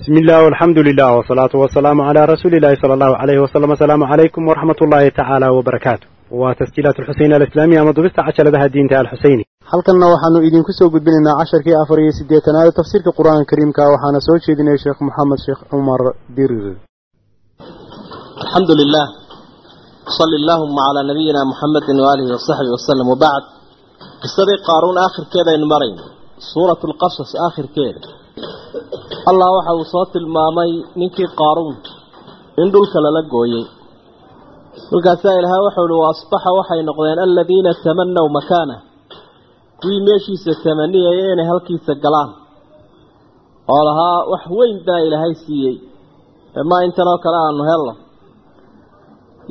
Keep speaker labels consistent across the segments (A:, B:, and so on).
A: bismi illah alxamdu lilah wsalaatu wasalaamu calaa rasuuliillahi sala allahu alayhi wasalam asalaamu calaykum waraxmat ullaahi tacaala wbarakaatu waa tasjiilaat alxuseyn alislaamiya ama dubista cajaladaha diinta alxuseyni halkanna waxaanu idiinku soo gudbinaynaa casharkii afar iyo siddeetanaad tafsiirka qur'aanka kariimka waxaana soo jeedinaya sheekh moxamed sheekh cumar dirir
B: alxamdu lilah sali allahuma calaa nabiyina muxamedin waaalihi wasaxbihi wasalam wabacd qisadii qaaruun aakhirkeeda aynu marayno suurat lqasas aakhirkeeda allah waxa uu soo tilmaamay ninkii qaaruun in dhulka lala gooyey dhulkaasaa ilahay wuxuu uhi waasbaxa waxay noqdeen aladiina tamannaw makaana. Kuwii meeshiisa tamaniyaya inay halkiisa galaan. Oo lahaa wax weyn baa ilaahay siiyey. Emaa intanoo kale aanu helno.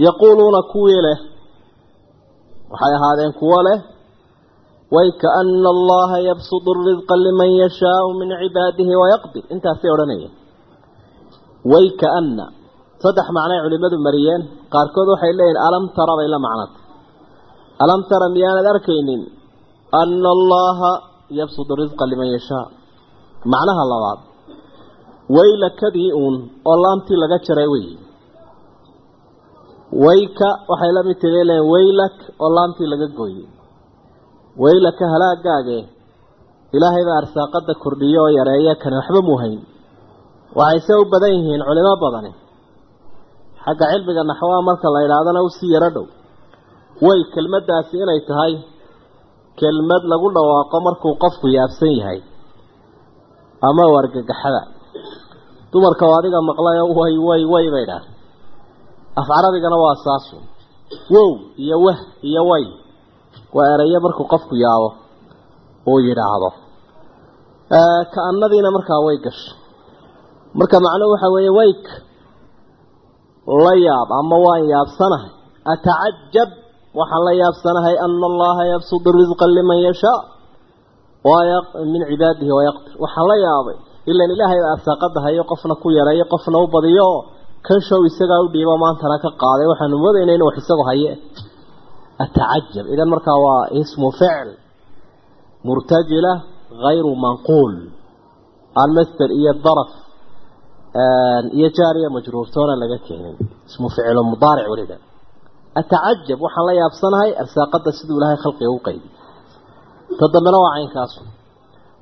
B: Yaquuluuna kuwii leh waxay ahaadeen kuwo leh waykaana allaha yabsudu risqa liman yashaau min cibaadihi wayaqdir intaasay odhanayeen waykaana saddex macnay culimmadu mariyeen qaarkood waxay leeyihiin alam tara bay la macnata alam tara miyaanad arkaynin ana allaha yabsudu risqa liman yashaa macnaha labaad waylakadii uun oo laamtii laga jaray wey wayka waxay la mid tahay leen waylak oo laamtii laga gooyey waylaka halaagaage ilaahay baa arsaaqada kordhiyo oo yareeya kane waxba muu hayn. Waxayse u badan yihiin culimo badani xagga cilmiga naxwaha marka la yidhaahdana u sii yaro dhow. Way kelmaddaasi inay tahay kelmad lagu dhawaaqo markuu qofku yaabsan yahay. Ama wargagaxada. Dumarka oo adiga maqlayo way way way bay dhaah af carabigana waa saasu. Wow iyo wah iyo way waa erayo markuu qofku yaabo uu yidhaahdo. Ka-anadiina markaa way gasho. Marka macnuhu waxa weeye wayk la yaab ama waan yaabsanahay. Atacajab waxaan la yaabsanahay ana allaha yabsudu risqa liman yashaa. Min cibaadihi wayaqdir waxaan la yaabay ilan ilaahay baa arsaaqada hayo qofna ku yareeyo qofna u badiyo. Kan show isagaa u dhiibo maantana ka qaaday. Waxaanu moodayna in wax isagu haye atacajab idan markaa waa ismu ficl murtajila hayru manquul aan master iyo daraf iyo jaariya majruurtoona laga keenin ismu ficlo mudaaric weliba atacajab waxaan la yaabsanahay arsaaqada siduu ilaahay khalqiga u qaybi ta waa caynkaasu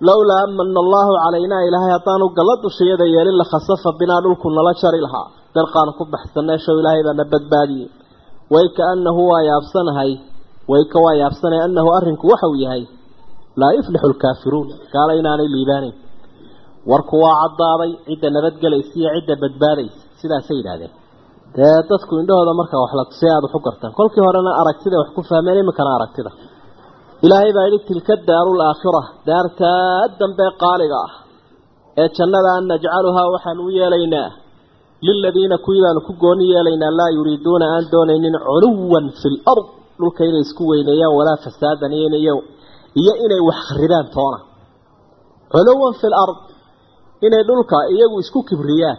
B: lowlaa amana allahu calaynaa ilaahay haddaanu galla dushayada yeelin lakhasafa binaa dhulku nala jari lahaa dalqaan ku baxsanee show ilaahay baana badbaadiyey wayka annahu waa yaabsanahay wayka waa yaabsanay annahu arrinku waxa uu yahay laa yuflixu lkaafiruun gaala inaanay liibaanayn warku waa caddaaday cidda nabadgelaysa iyo cidda badbaadaysa sidaasay yidhaahdeen. Dee dadku indhahooda markaa wax la tusay aada waxu gartaan. Kolkii horena aragtida wax ku fahmeen iminkana aragtida. Ilaahay baa yidhi tilka daaru laakhira daartaa dambe qaaliga ah ee jannada an najcaluhaa waxaan u yeelaynaa liladiina kuwii baanu ku gooni yeelaynaa laa yuriiduuna aan doonaynin culuwan fi lard dhulka inay isku weyneeyaan walaa fasaadan iyo inay wax kharibaan toona culuwan fi lard inay dhulka iyagu isku kibriyaan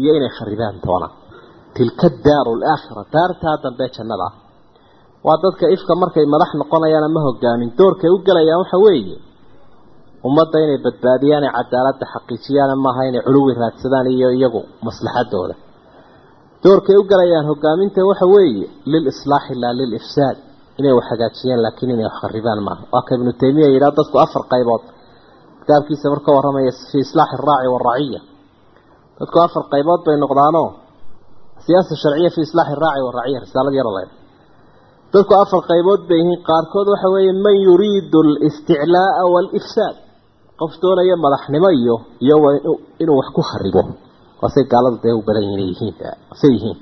B: iyo inay kharibaan toona tilka daaru laakhira daartaa dambe jannada waa dadka ifka markay madax noqonayaan ama hogaamin doorkay u gelayaan waxa weeye ummadda inay badbaadiyaan ee cadaaladda xaqiijiyaan maaha inay culuwi raadsadaan iyo iyagu maslaxadooda. Doorkay u galayaan hogaaminta waxa weeye lil islaaxi laa lil ifsaad. Inay wax hagaajiyaan laakiin inay wax kharibaan maaha. Waa ka ibnu taymiya yidhaha dadku afar qaybood. Kitaabkiisa marka warramaya fii islaaxi araaci waraciya dadku afar qaybood bay noqdaanoo siyaasa sharciya fii islaaxi araaci waraciya risaalad yaro leeda dadku afar qaybood bay yihiin. Qaarkood waxa weeye man yuriidu alisticlaaa waalifsaad qof doonaya madaxnimo iyo iyo inuu wax ku kharibo waasay gaaladu dee u badan yihiin say yihiin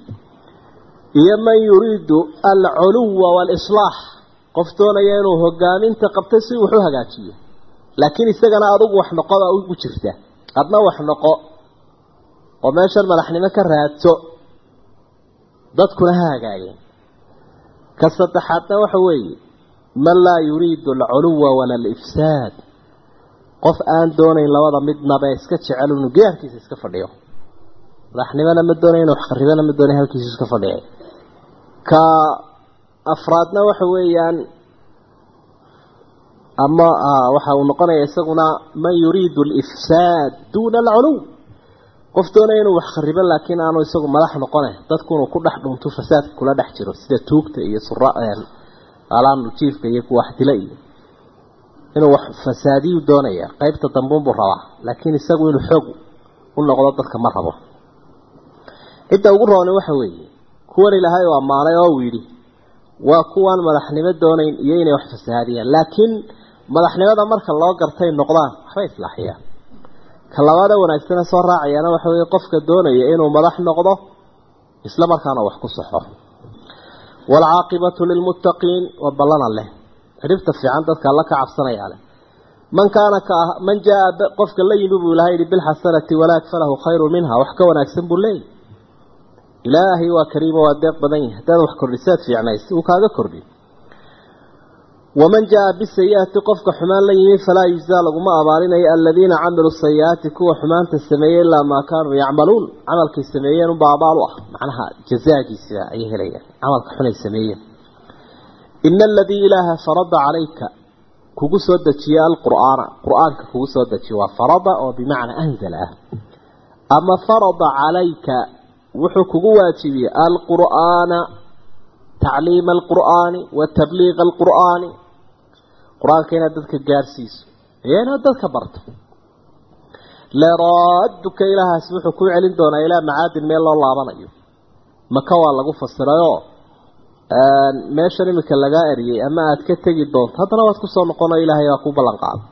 B: iyo man yuriidu alculuwa waalislaax qof doonaya inuu hogaaminta qabto si wax hagaajiyo. Laakiin isagana adugu wax noqoda ugu jirta. Adna wax noqo oo meeshan madaxnimo ka raadso dadkuna ha hagaageen ka saddexaadna waxa weeye man laa yuriidu alculuwa wala alifsaad qof aan doonayn labada midnaba iska jecel inu geerkiisa iska fadhiyo. Madaxnimona ma doonay inu wax kharibana ma doonay halkiisa iska fadhiya ka afraadna waxa weeyaan ama waxa uu noqonaya isaguna man yuriidu alifsaad duuna alculuw. Qof doonaya inuu wax kharibo laakiin aanu isagu madax noqone dadku inuu ku dhex dhunto fasaadka kula dhex jiro sida tuugta iyo sura alaanu jiifka iyo kuwa wax iyo inuu wax fasaadiyu doonaya qaybta dambuunbuu rabaa laakiin isagu inuu xoog u noqdo dadka ma rabo. Cidda ugu rooni waxa weeye kuwan ilaahay oo ammaanay oo uu yidhi waa kuwaan madaxnimo doonayn iyo inay wax fasahaadiyaan laakiin madaxnimada marka loo gartay noqdaan waxbay islaaxiyaan. Ka labaada wanaagsane soo raacayaana waxa weeye qofka doonaya inuu madax noqdo isla markaana wax ku saxo waalcaaqibatu lilmuttaqiin waa ballana leh xidhibta fiican dadka alla ka cabsanayaa leh. Man kaana ka ah man jaa qofka la yimi buu ilahay yihi bilxasanati walaak falahu khayru minha wax ka wanaagsan buu leeyahy ilaahay waa kariimo waa deeq badan yahay haddaad wax kordhisaad fiicnaysa uu kaaga kordhi waman jaa bisayi'ati qofka xumaan la yimi falaa yujzaa laguma abaalinayo aladiina camiluu sayi'aati kuwa xumaanta sameeyey ilaa maa kaanuu yacmaluun camalkay sameeyeen unbaa abaal u ah macnaha jazaagiisa ayay helayaan camalka xunay sameeyeen ina aladii ilaaha farada calayka kugu soo dejiye alqur'aana qur'aanka kugu soo dejiye waa farada oo bimacnaa anzala ah ama farada calayka wuxuu kugu waajibiyey alqur'aana tacliima alqur'aani wa tabliiqa alqur'aani qur'aanka inaad dadka gaarsiiso iyo inaad dadka barto leraaduka ilaahaas wuxuu kuu celin doonaa meeshan iminka lagaa eriyey ama aad ka tegi doonto haddana waad ku soo noqono ilaahay waa ku ballan qaaday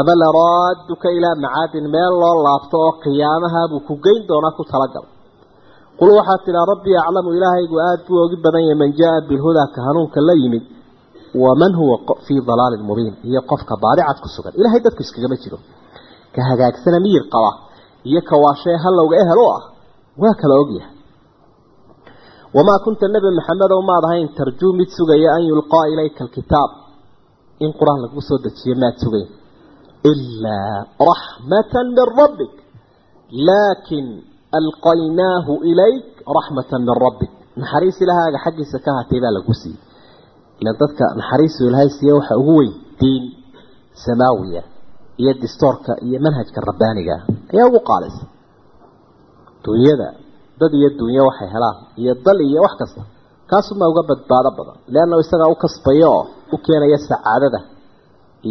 B: ama leraaduka ilaa macaadin meel loo laabto oo qiyaamaha buu ku geyn doonaa ku talagal. Qul waxaad tidhaa rabbii aclamu ilaahaygu aada buu ogi badan yahay man jaa bilhudaa ka hanuunka la yimid waman huwa fii dalaalin mubiin. Iyo qofka baadicad ku sugan. Ilahay dadku iskagama jiro. Ka hagaagsana miyir qaba iyo ka waashee halowga ehel u ah waa kala ogyahay wamaa kunta nebi maxamedow maad ahayn tarjuu mid sugaya an yulqaa ilayka alkitaab in qur'aan lagu soo dejiyo maad sugayn ilaa raxmatan min rabbik laakin alqaynaahu ilayk raxmatan min rabbik naxariis ilahaaga xaggiisa ka hatay baa lagu siiyey. Ila dadka naxariisu ilaahay siiye waxa ugu weyn diin samaawiya iyo distoorka iyo manhajka rabbaaniga ayaa ugu qaalisa dunyada dad iyo dunyo waxay helaan iyo dal iyo wax kasta. Kaasumaa uga badbaado badan. Leanna isagaa u kasbaya oo u keenaya sacaadada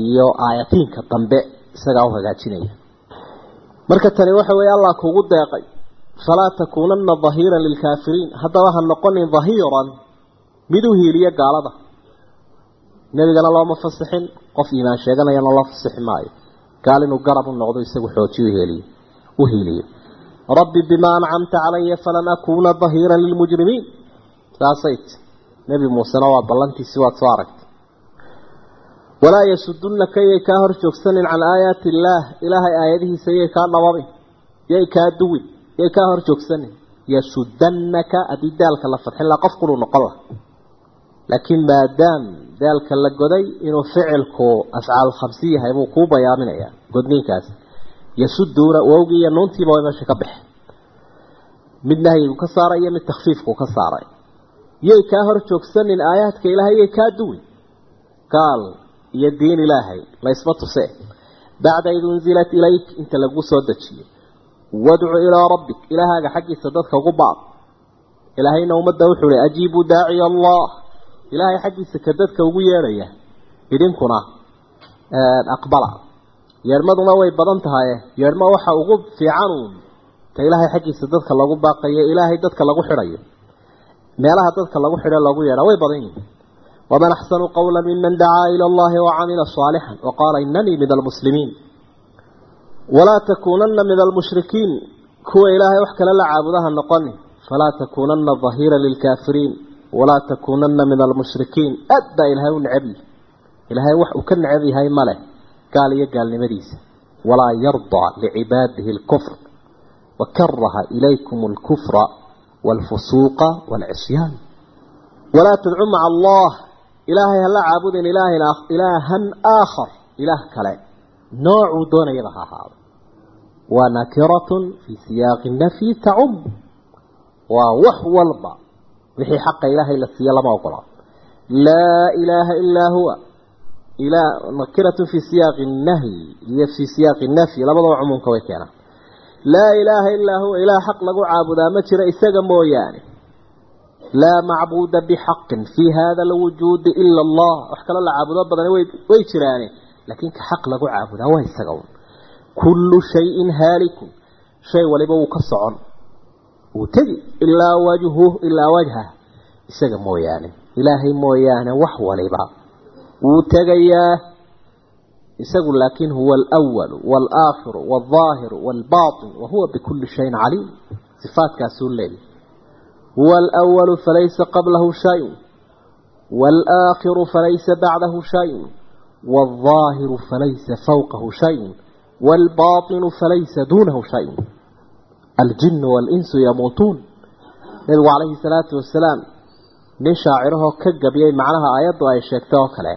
B: iyo aayatiinka dambe isagaa u hagaajinaya. Marka tani waxa weeye allah kugu deeqay falaa takuunanna dahiiran lilkaafiriin haddaba ha noqonin dahiiran mid u hiiliya gaalada. Nebigana looma fasixin qof iimaan sheeganayana loo fasixi maayo. Gaal inuu garab u noqdo isagu xoojiyo heliyo u hiiliyo rabbi bimaa ancamta calaya falan akuuna dahiiran lilmujrimiin saasayt nebi muusena waa ballantiisi waad soo aragtay. Walaa yasudunaka yay kaa hor joogsanin can aayaati illaah. Ilaahay aayadihiisa yay kaa dhababin yay kaa duwin yay kaa hor joogsanin yasudanaka haddii daalka la fadxin laha qof kuluu noqon laha laakiin maadaam daalka la goday inuu ficilku afcaal khamsi yahay buu kuu bayaaminayaa godniinkaas yasuduuna wowgii iyo nuuntiiba way meesha ka baxeen mid nahyigu ka saaray iyo mid takfiifku ka saaray. Yay kaa hor joogsanin aayaadka ilaahay yay kaa duwin. Gaal iyo diin ilaahay laysma tuse. Bacda id unzilat ilayk inta lagu soo dejiyo wadcu ilaa rabbik ilaahaaga xaggiisa dadka ugu baad ilaahayna ummadda wuxuu hi ajiibuu daaciya allah. Ilaahay xaggiisa ka dadka ugu yeedhaya. Idinkuna aqbala yeedhmaduna way badan tahay. Yeedhmo waxa ugu fiicanuun ta ilaahay xaggiisa dadka lagu baaqayo ilaahay dadka lagu xidhayo. Meelaha dadka lagu xidho lagu yeedhaa way badan yihiin waman axsanu qawla miman dacaa ila allahi wacamila saalixan waqaala inanii min almuslimiin walaa takuunana min almushrikiin kuwa ilaahay wax kale la caabudaha noqoni. Falaa takuunana dahiira lilkaafiriin walaa takuunana min almushrikiin aad baa ilaahay u necab ilaahay wax uu ka necab yahay maleh gaal iyo gaalnimadiisa. Walaa yardaa licibaadihi alkufr wakaraha ilaykum alkufra waalfusuuqa waalcisyaan walaa tadcu maca allah ilaahay hala caabudin ilaahan aakhar ilaah kale. Noocuu doonayaba ha ahaado. Waa nakiratun fii siyaaqi nafyi tacum waa wax walba wixii xaqa ilaahay la siiyo lama ogola. Laa ilaaha ilaa huwa nakiratun fii siyaaqi nahyi iyo fii siyaaqi nafyi labadaba cumuumka way keenaan. Laa ilaaha illaa huwa ilaah xaq lagu caabudaa ma jira isaga mooyaane. Laa macbuuda bixaqin fii hada alwujuudi ila allah. Wax kaloo la caabudo badani way jiraane laakiin ka xaq lagu caabudaa waa isaga un. Kullu shayin haalikun. Shay waliba wuu ka socon. Wuu tegi ilaa wajhu ilaa wuu tegayaa isagu laakiin huwa alwal waalakhiru waaldaahiru waalbaatin wahuwa bikulli shayin caliim. Sifaadkaasuu leeyahy huwa alwalu falaysa qablahu shay-un waalakhiru falaysa bacdahu shay-un waalظaahiru falaysa fawqahu shay-un waalbaatinu falaysa duunahu shay-un. Aljinu waalinsu yamuutuun. Nabigu calayhi salaatu wasalaam nin shaacirahoo ka gabiyey macnaha aayaddu ay sheegtay oo kale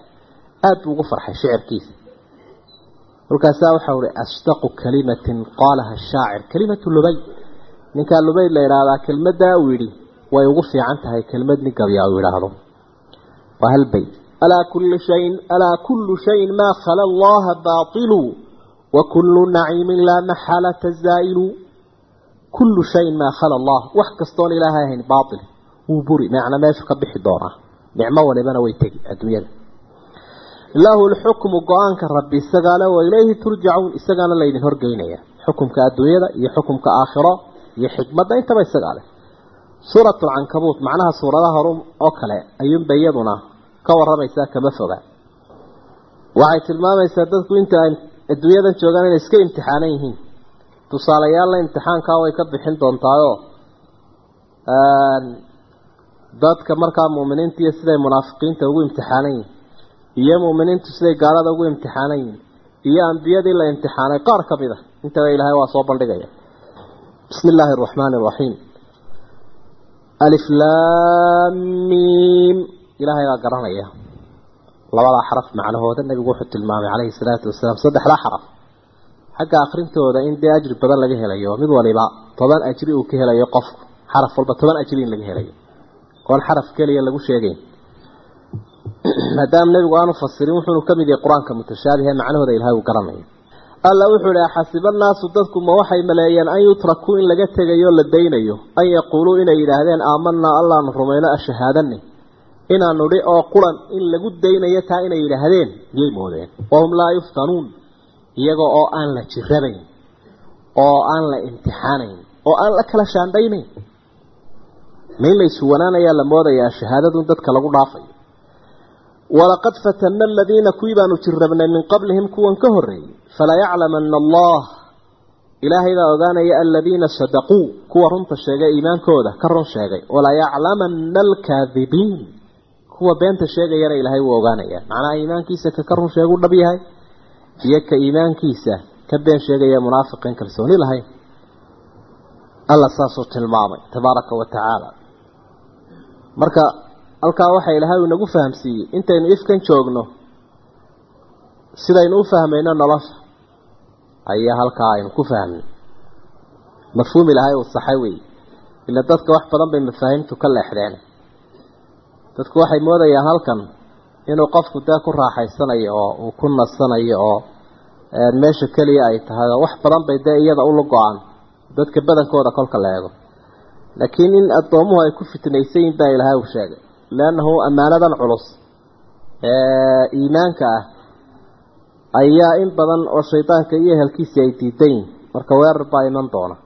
B: aada buu ugu farxay shicirkiisa. Kolkaasaa waxau ihi asdaqu kalimatin qaalaha shaacir. Kalimatu lubay. Ninkaa lubayd la idhaahdaa kelmaddaa uu yidhi way ugu fiican tahay kelmad nin gabiyaa uu yidhaahdo. Waa hal bayt. Alaa kulli shayin alaa kullu shayin maa khala allaha baailu wa kullu naciimin laa maxalata zaa'ilu. Kullu shayin maa khala allah wax kastoon ilaahay ahayn baail wuu buri. Macna meeshu ka bixi doonaa. Nicmo walibana way tegi adduunyada lahu lxukmu go'aanka rabbi isagaale wa ilayhi turjacuun isagaana laydin horgeynaya. Xukumka adduunyada iyo xukumka aakhiro iyo xikmadda intaba isagaa leh suurat lcankabuut macnaha suuradaha horu oo kale ayuunba iyaduna ka waramaysaa kama foga. Waxay tilmaamaysaa dadku inta ay adduunyadan joogaan inay iska imtixaanan yihiin. Tusaalayaalla imtixaankaa way ka bixin doontaayoo dadka markaa muuminiinta iyo siday munaafiqiinta ugu imtixaanan yihiin iyo muuminiintu siday gaalada ugu imtixaanan iyo ambiyadii la imtixaanay qaar ka mid a intaba ilaahay waa soo bandhigaya. Bismi illaahi araxmaani araxiim alif laamiim ilaahay baa garanaya. Labadaa xaraf macnahooda nebigu wuxuu tilmaamay calayhi salaatu wasalaam saddexdaa xaraf. Xagga akrintooda in dee ajri badan laga helayo mid waliba toban ajri uu ka helayo qofku xaraf walba toban ajri in laga helayo. Oon xaraf keliya lagu sheegayn maadaama nebigu aanu fasirin wuxuunu ka mid yahay qur'aanka mutashaabihe macnahooda ilahay uu garanayo alla wuxuu ihi xasiba naasu dadku ma waxay maleeyeen an yutrakuu in laga tegayo la daynayo an yaquuluu inay yidhaahdeen aamanaa allaanu rumayno ashahaadani inaanu dhi oo quran in lagu daynayo taa inay yidhaahdeen miyay moodeen. Wahum laa yuftanuun iyaga oo aan la jirabayn oo aan la imtixaanayn oo aan la kala shaandhaynayn. Main laysuwanaanayaa la moodayaa shahaadadun dadka lagu dhaafayo walaqad fatana aladiina kuwii baanu jirrabnay min qablihim kuwan ka horreeyey falayaclamana allah. Ilaahay baa ogaanaya aladiina sadaquu kuwa runta sheegay iimaankooda ka run sheegay. Walayaclamana alkaadibiin kuwa beenta sheegayana ilaahay wuu ogaanaya macnaha iimaankiisa ka ka run sheegu dhab yahay iyo ka iimaankiisa ka been sheegaya munaafiqin kalsooni lahayn alla saasuu tilmaamay tabaaraka wa tacaala. Marka halkaa waxaa ilaahay uu inagu fahamsiiyey. Intaynu ifkan joogno sidaynu u fahmayno nolosha ayaa halkaa aynu ku fahmnay mafhuum ilaahay uu saxay wey. Ila dadka wax badan bay mafaahiimtu ka leexdeen. Dadku waxay moodayaan halkan inuu qofku dee ku raaxaysanayo oo uu ku nasanayo oo meesha keliya ay tahay oo wax badan bay dee iyada ula go'aan dadka badankooda kolka la eego. Laakiin in addoomuhu ay ku fitnaysan yihiin baa ilaahay uu sheegay leannahu ammaanadan culus ee iimaanka ah ayaa in badan oo shaydaanka iyo ehelkiisii ay diidan marka weerar baa iman doona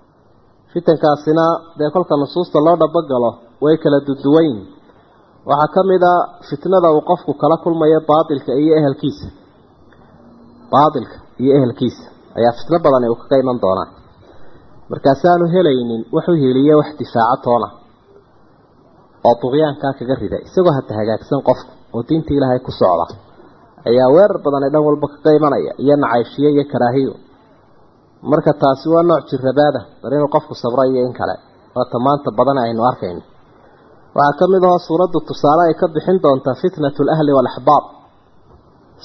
B: fitankaasina dee kolka nusuusta loo dhabagalo way kala duduwan yihiin waxaa ka mid a fitnada uu qofku kala kulmayo baatilka iyo ehelkiisa baatilka iyo ehelkiisa ayaa fitno badan uu kaga iman doonaa markaasaanu helaynin wuxuu heliye wax difaaco toona oo duqyaankaa kaga rida isagoo hata hagaagsan qofku oo diinta ilaahay ku socda ayaa weerar badan ee dhan walba kaga imanaya iyo nacayshiyo iyo karaahiyo. Marka taasi waa nooc jirabaada bar inuu qofku sabro iyo in kale waata maanta badan aynu arkayno. Waxaa ka mid ahoo suuraddu tusaale ay ka bixin doontaa fitnatu alahli waalaxbaab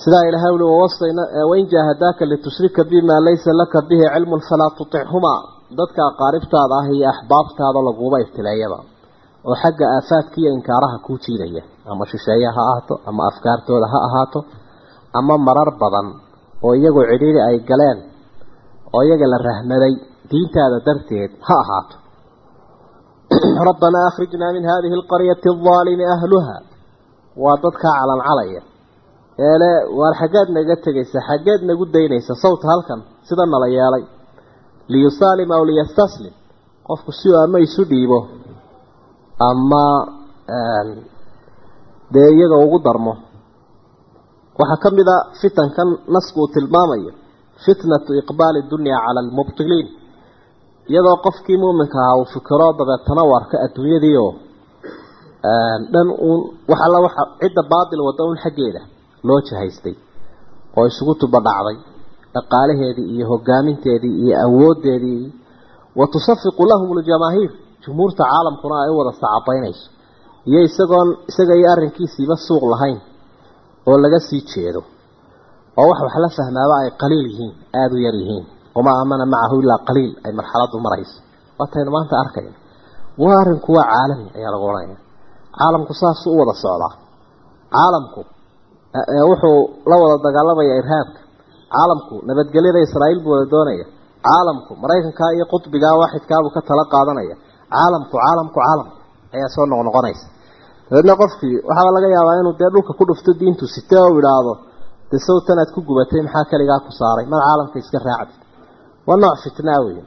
B: sidaa ilahay uli wawasayna wain jaahadaaka litushrika bimaa laysa laka bihi cilmun falaa tutichumaa dadka aqaaribtaada ah iyo axbaabtaada laguba ibtileeyaba oo xagga aafaadka iyo inkaaraha kuu jiidaya ama shisheeye ha ahaato ama afkaartooda ha ahaato ama marar badan oo iyagoo cidhiiri ay galeen oo iyaga la rahmaday diintaada darteed ha ahaato. Rabbanaa akhrijnaa min hadihi alqaryati aldaalimi ahluha. Waa dadkaa calancalaya eele waar xaggeed naga tegaysa xaggeed nagu daynaysa sawta halkan sida nala yeelay. Liyusaalim aw liyastaslim. Qofku si uu ama isu dhiibo ama dee iyaga ugu darmo. Waxaa ka mid a fitankan nasku uu tilmaamayo fitnatu iqbaali dunya cala almubtiliin. Iyadoo qofkii muuminka ahaa uu fikiro dabeetana u arka adduunyadii oo dhan uun wax waxa cidda baatil wadda un xaggeeda loo jahaystay oo isugu tubadhacday dhaqaalaheedii iyo hogaaminteedii iyo awoodeedii. Wa tusafiqu lahum ljamaahiir jumhuurta caalamkuna ay u wada sacabaynayso. Iyo isagoon isaga iyo arrinkiisiiba suuq lahayn oo laga sii jeedo. Oo wax wax la fahmaaba ay qaliil yihiin aada u yar yihiin. Wamaa aamana macahu ilaa qaliil ay marxaladu marayso. Waataynu maanta arkayna. Waa arrinku waa caalami ayaa lagu odhanaya caalamku saasuu u wada socdaa. Caalamku wuxuu la wada dagaalamaya irhaabka. Caalamku nabadgelyada israa'iil buu wada doonaya. Caalamku maraykankaa iyo qudbigaa waaxidkaabuu ka tala qaadanaya caalamku caalamku caalamku ayaa soo noqnoqonaysa dabeedna qofkii waxaaba laga yaabaa inuu dee dhulka ku dhufto diintu sitee u idhaahdo dee sawtan aad ku gubatay maxaa keligaa ku saaray? Mad caalamka iska raacdi. Waa nooc fitnaa wey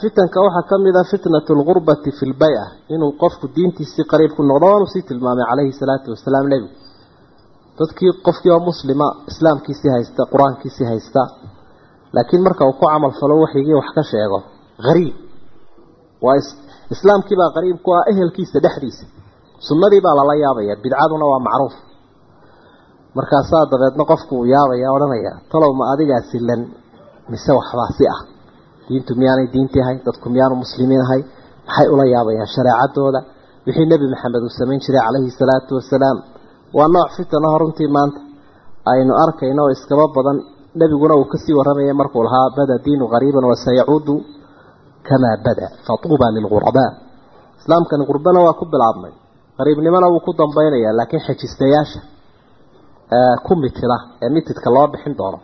B: fitanka waxaa ka mid a fitnatu lgurbati fi lbay-a inuu qofku diintiisii qariib ku noqdo waanu sii tilmaamay calayhi salaatu wasalaam nebigu dadkii qofkii oo muslima islaamkiisii haysta qur'aankiisii haysta laakiin marka uu ku camal falo waxyigii wax ka sheego hariib waa islaamkii baa qariib ku ah ehelkiisa dhexdiisa. Sunnadii baa lala yaabaya bidcaduna waa macruuf. Markaasaa dabeedna qofku uu yaabaya odhanaya talow ma adigaa silan mise waxbaa si ah? Diintu miyaanay diintii ahayn dadku miyaanu muslimiin ahay? Maxay ula yaabayaan shareecadooda? Wixii nebi maxamed uu samayn jiray calayhi salaatu wasalaam. Waa nooc fitanaho runtii maanta. Aynu arkayno iskaba badan nebiguna uu ka sii warramaya kamaa bada fatuuba lilghurabaa islaamkani qurbana waa ku bilaabmay qariibnimona wuu ku dambaynayaa laakiin xejistayaasha ku mitida ee mitidka loo bixin doono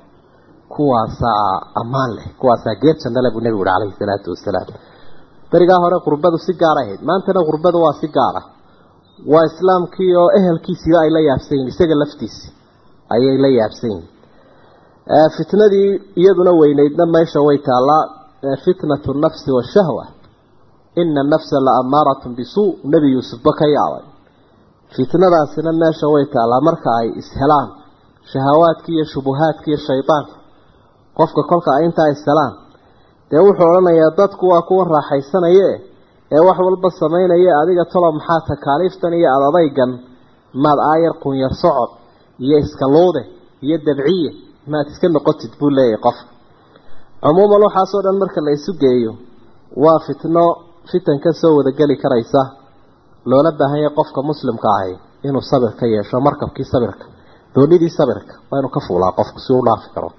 B: kuwaasaa ammaan leh kuwaasaa geer jannale buu nebigu uhi calayhi salaatu wasalaam berigaa hore qurbadu si gaar ahayd maantana qurbadu waa si gaara waa islaamkii oo ehelkiisiiba ay la yaabsan yihiin isaga laftiisi ayay la yaabsan yihiin fitnadii iyaduna weyneydna meesha way taallaa fitnatu nafsi washahwa ina nafsa la amaaratun bisuu nebi yuusufba ka yaabay. Fitnadaasina meesha way taallaa marka ay ishelaan shahawaadkii iyo shubuhaadkii iyo shaydaanka qofka kolka ay intaa ishelaan dee wuxuu odhanayaa dadku waa kuwa raaxaysanaye ee wax walba samaynaya adiga talo maxaa takaaliiftan iyo ad adaygan maad aayar qunyar socod iyo iskaluude iyo dabciye maad iska noqotid buu leeyahay qofka cumuuman waxaasoo dhan marka la isu geeyo waa fitno fitan ka soo wadageli karaysa. Loola baahan yahay qofka muslimka ahi inuu sabir ka yeesho markabkii sabirka doonidii sabirka waa inuu ka fuulaa qofku si uu dhaafi karo.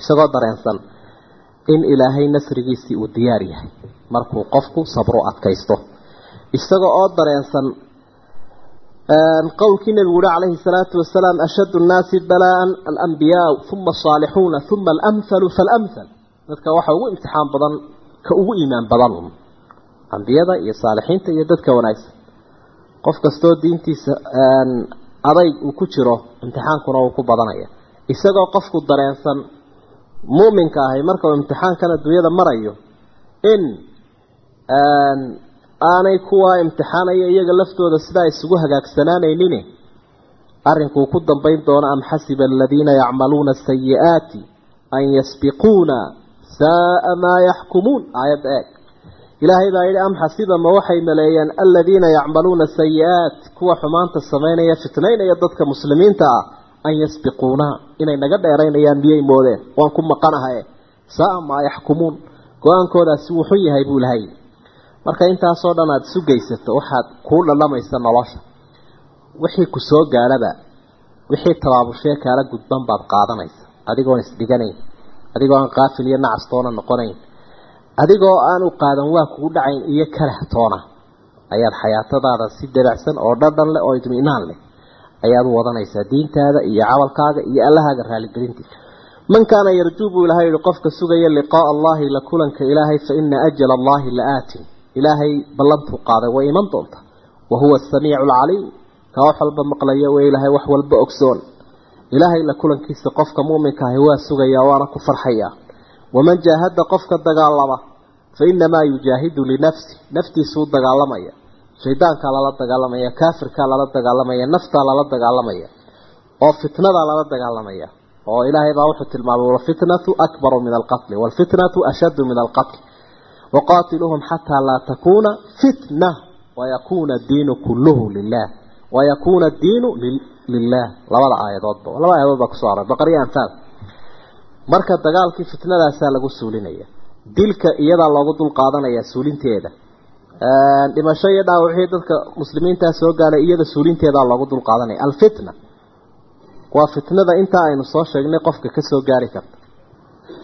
B: Isagoo dareensan in ilaahay nasrigiisii uu diyaar yahay markuu qofku sabro adkaysto. Isaga oo dareensan qowlkii nebigu uhi calayhi salaatu wasalaam ashaddu nnaasi balaa'an alambiyaau uma asaalixuuna uma alamhalu faalamhal dadka waxa ugu imtixaan badan ka ugu iimaan badan ambiyada iyo saalixiinta iyo dadka wanaagsan. Qof kastoo diintiisa adayg uu ku jiro imtixaankuna uu ku badanaya. Isagoo qofku dareensan mu'minka ahay marka uu imtixaankan adduunyada marayo in aanay kuwaa imtixaanaya iyaga laftooda sidaa isugu hagaagsanaanaynin arrinkuu ku dambayn doono am xasiba aladiina yacmaluuna asayi'aati an yasbiquuna saaa maa yaxkumuun? Aayadda eeg. Ilaahay baa yidhi am xasiba ma waxay maleeyeen aladiina yacmaluuna sayi-aat kuwa xumaanta samaynaya fitnaynaya dadka muslimiinta ah an yasbiquuna inay naga dheeraynayaan miyay moodeen? Waan ku maqanahaye saaa maa yaxkumuun. Go'aankoodaasi wuxun yahay buu lahay marka intaasoo dhan aada isu geysato waxaad kuu dhalamaysa nolosha. Wixii ku soo gaadhaba wixii tabaabushee kaala gudban baad qaadanaysa adigoon isdhiganayn adigoo aan qaafil iyo nacastoona noqonayn adigoo aan u qaadan waa kugu dhacayn iyo kalahtoona ayaad xayaatadaada si dabacsan oo dhadhan leh oo idminaan leh ayaad u wadanaysaa diintaada iyo camalkaaga iyo allahaaga raaligelintiisa. Man kaana yarjuu buu ilahay yihi qofka sugaya liqaaa allahi la kulanka ilaahay fa ina ajala allahi la aatin ilaahay ballantuu qaaday way iman doonta. Wa huwa asamiicu alcaliim ka wax walba maqlaya way ilaahay wax walba ogsoon. Ilaahay la kulankiisa qofka mu'minka ahi waa sugaya waana ku farxaya. Waman jaahada qofka dagaalama fa inamaa yujaahidu linafsi naftiisuu dagaalamaya. Shaydaankaa lala dagaalamaya kaafirkaa lala dagaalamaya naftaa lala dagaalamaya oo fitnadaa lala dagaalamaya. Oo ilaahay baa wuxuu tilmaamay walfitnatu akbaru min alqatli walfitnatu ashaddu min alqatl waqaatiluuhum xataa laa takuuna fitna wayakuuna diinu kulluhu lilah wayakuuna diinu lilah labada aayadoodba laba aayadood baa ku soo aray baqariya anfaal marka dagaalkii fitnadaasaa lagu suulinaya dilka iyadaa loogu dul qaadanaya suulinteeda dhimasho iyo dhaawacii dadka muslimiintaa soo gaalay iyada suulinteedaa loogu dul qaadanaya alfitna waa fitnada intaa aynu soo sheegnay qofka ka soo gaari karta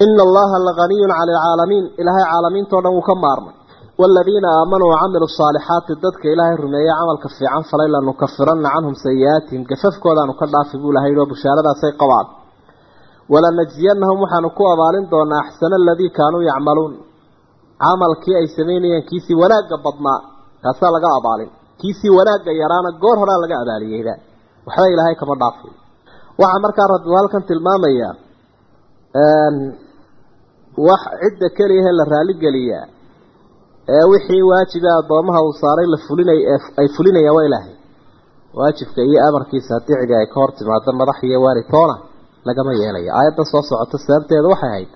B: ina allaha laganiyun cala alcaalamiin ilaahay caalamiintao dhan wuu ka maarmay waaladiina aamanuu wacamiluu saalixaati dadka ilaahay rumeeyey camalka fiican falay lanukafiranna canhum sayi-aatihim gafafkoodaanu ka dhaafi buu ilahay oo bushaaradaasay qabaan walanajziyanahum waxaanu ku abaalin doonaa axsana aladii kaanuu yacmaluun camalkii ay samaynayeen kiisii wanaagga badnaa kaasaa laga abaalin kiisii wanaagga yaraana goor horaa laga abaaliyeyda waxba ilaahay kama dhaafay waxaa markaa rabbi halkan tilmaamayaa wax cidda keliyahe la raaligeliyaa ee wixii waajiba addoomaha uu saaray la fulinay ay fulinayaan waa ilaahay. Waajibka iyo amarkiisa haddii cidi ay ka hor timaado madax iyo waaritoona lagama yeelayo. Aayadda soo socota sababteeda waxay ahayd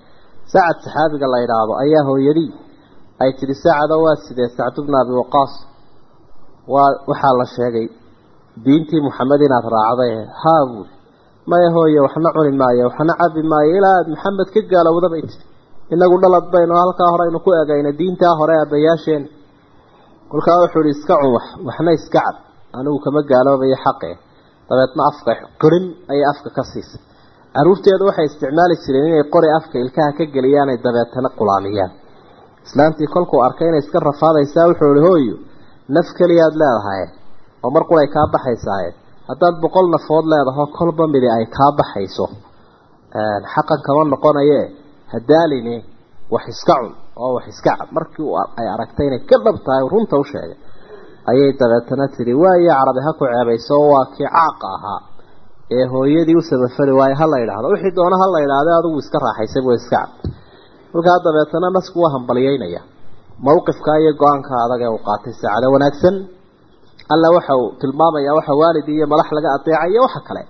B: sacad saxaabiga la yidhaahdo ayaa hooyadii. Ay tidhi sacado waa sidee? Sacdu bna abi waqaas. Waa waxaa la sheegay diintii maxamed inaad raacday haa buuli maya hooye waxna cuni maayo waxna cabi maayo. Ilaa aada maxamed ka gaalowda bay tiri inagu dhalad baynu halkaa hore aynu ku egayna diintaa hore aabbayaasheen kolkaa wuxuu ihi iska cun wax waxna iska cab. Anigu kama gaaloobayo xaqe. Dabeedna afka qirin ayay afka ka siisay. Caruurteedu waxay isticmaali jireen inay qori afka ilkaha ka geliyaanay dabeetana qulaamiyaan. Islaantii kolkuu arkay inay iska rafaadaysaa wuxuu ihi hooyo naf keliyaad leedahay oo mar quray kaa baxaysaaye haddaad boqol nafood leedaho kolba midi ay kaa baxayso xaqan kama noqonaye hadaaline wax iska cun oo wax iska cab. Markii ay aragtay inay ka dhab tahay runta u sheegay. Ayay dabeetana tidhi waayo carabi ha ku ceebayso waa kii caaqa ahaa ee hooyadii u samafali waayo ha la yidhaahdo. Wixii doona ha la yidhaahdo adigu iska raaxaysay buu iska cab. Kolkaa dabeetana nasku waa hambalyeynaya mawqifka iyo go'aanka adag ee uu qaatay saacado wanaagsan alla waxa uu tilmaamayaa waxa waalid iyo madax laga adeecayo waxa kale.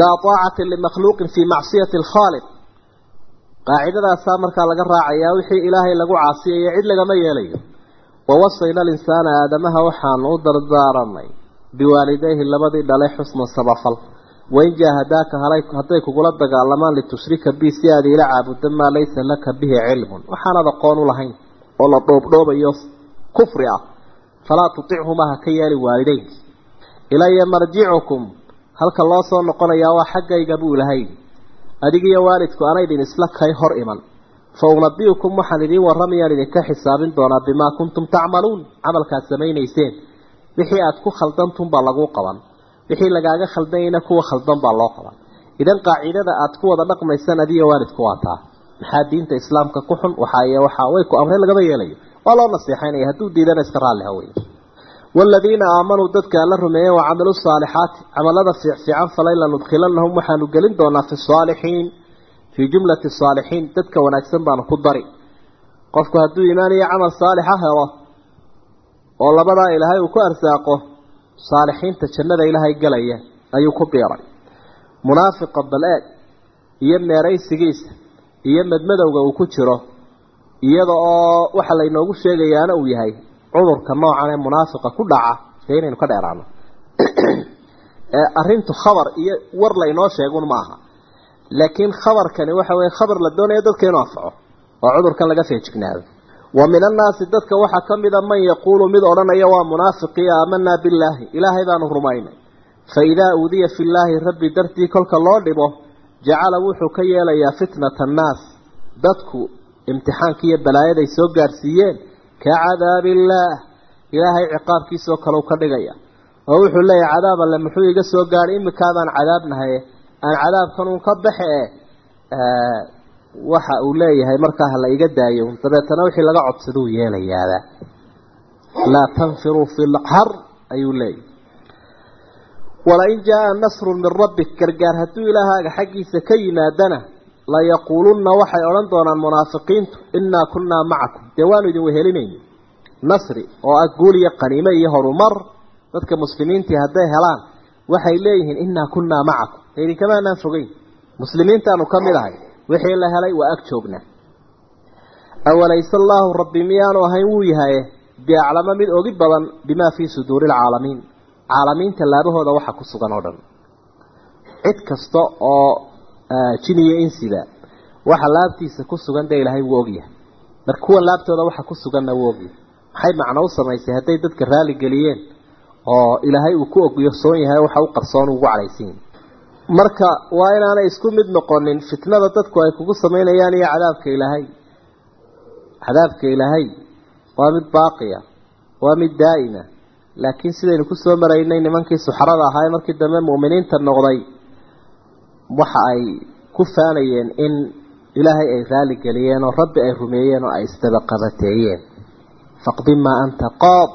B: Laa taacata limakhluuqin fii macsiyati alkhaaliq qaacidadaasaa markaa laga raacayaa wixii ilaahay lagu caasiyayo cid lagama yeelayo. Wawasayna alinsaana aadamaha waxaanu u dardaaranay biwaalidayhi labadii dhalay xusna sabafal. Wain jaahadaaka hadday kugula dagaalamaan litushrika bi si aad ila caabudda maa laysa laka bihi cilmun. Waxaanad aqoon u lahayn oo la dhoobdhoobayo kufri ah falaa tutichumaa ha ka yeeli waalideynki ilaya marjicukum halka loo soo noqonayaa waa xaggayga buu ilahay adigiyo waalidku anaydin isla kay hor iman. Fa unabiukum waxaan idiin warramayaan idinka xisaabin doonaa bimaa kuntum tacmaluun camalkaad samaynayseen. Wixii aad ku khaldantum baa laguu qaban. Wixii lagaaga khaldanyayna kuwa khaldan baa loo qaban. Idan qaacidada aad ku wada dhaqmaysaan adiyo waalidku waa taa. Maxaa diinta islaamka ku xun? Waxaa way ku amreen lagama yeelayo waa loo naseexaynaya hadduu diidana iska raalli hawey waaladiina aamanuu dadka alla rumeeyeen wa camiluu saalixaati camalada fiicfiican falay lanudkhilanahum waxaanu gelin doonaa fi saalixiin fii jumlati saalixiin dadka wanaagsan baanu ku dari. Qofku hadduu iimaan iyo camal saalixa helo oo labadaa ilaahay uu ku arsaaqo saalixiinta jannada ilaahay galaya ayuu ku biiray. Munaafiqa bal-eeg iyo meeraysigiisa iyo madmadowga uu ku jiro iyada oo waxa laynoogu sheegayaana uu yahay cudurka noocan ee munaafiqa ku dhaca dee inaynu ka dheeraano. Arrintu khabar iyo war laynoo sheegun maaha. Laakiin khabarkani waxa weye khabar la doonayo dadka inuu anfaco oo cudurkan laga feejignaado wa min annaasi dadka waxaa ka mida man yaquulu mid odhanaya waa munaafiqii aamanaa billaahi. Ilaahay baanu rumaynay. Fa idaa uudiya fillaahi rabbi dartii kolka loo dhibo jacala wuxuu ka yeelayaa fitnata annaas. Dadku imtixaanki iyo balaayaday soo gaadhsiiyeen ka cadaabi illaah ilaahay ciqaabkiisoo kale ka dhigaya. Oo wuxuu leeyahay cadaab alle muxuu iga soo gaadhay imikaadaan cadaabnahay aan cadaabkan uun ka baxe e waxa uu leeyahay markaa hala iga daayo. Dabeetana wixii laga codsaduu yeelayaaba laa tanfiruu fi lxar ayuu leeyahay. Walain jaa nasrun min rabbik gargaar hadduu ilaahaaga xaggiisa ka yimaadana layaquulunna waxay odhan doonaan munaafiqiintu innaa kunnaa macakum. Dee waanu idin wehelinayna nasri oo ah guul iyo qaniime iyo horumar dadka muslimiintii hadday helaan waxay leeyihiin innaa kunnaa macakum. Idinkamaanaan fogeyn. Muslimiintaanu ka mid ahay wixii la helay waa ag joognaa awalayse allaahu rabbi miyaanu ahayn wuu yahaye biaclama mid ogi badan bimaa fii suduuri alcaalamiin caalamiinta laabahooda waxa ku sugan oo dhan. Cid kasta oo jin iyo insiba waxa laabtiisa ku sugan dee ilaahay wuu ogyahay mar kuwa laabtooda waxa ku suganna wuu ogyahay maxay macno u samaysay hadday dadka raali geliyeen oo ilaahay uu ku ogyosoon yahay waxa u qarsoon ugu yahay marka waa inaanay isku mid noqonin fitnada dadku ay kugu samaynayaan iyo cadaabka ilaahay. Cadaabka ilaahay waa mid baaqiya waa mid daa'ima. Laakiin sidaynu ku soo maraynay nimankii suxarada ahaa ee markii dambe mu'miniinta noqday waxa ay ku faanayeen in ilaahay ay raali geliyeen oo rabbi ay rumeeyeen oo ay isdabaqabateeyeen. Faqdi maa anta qaad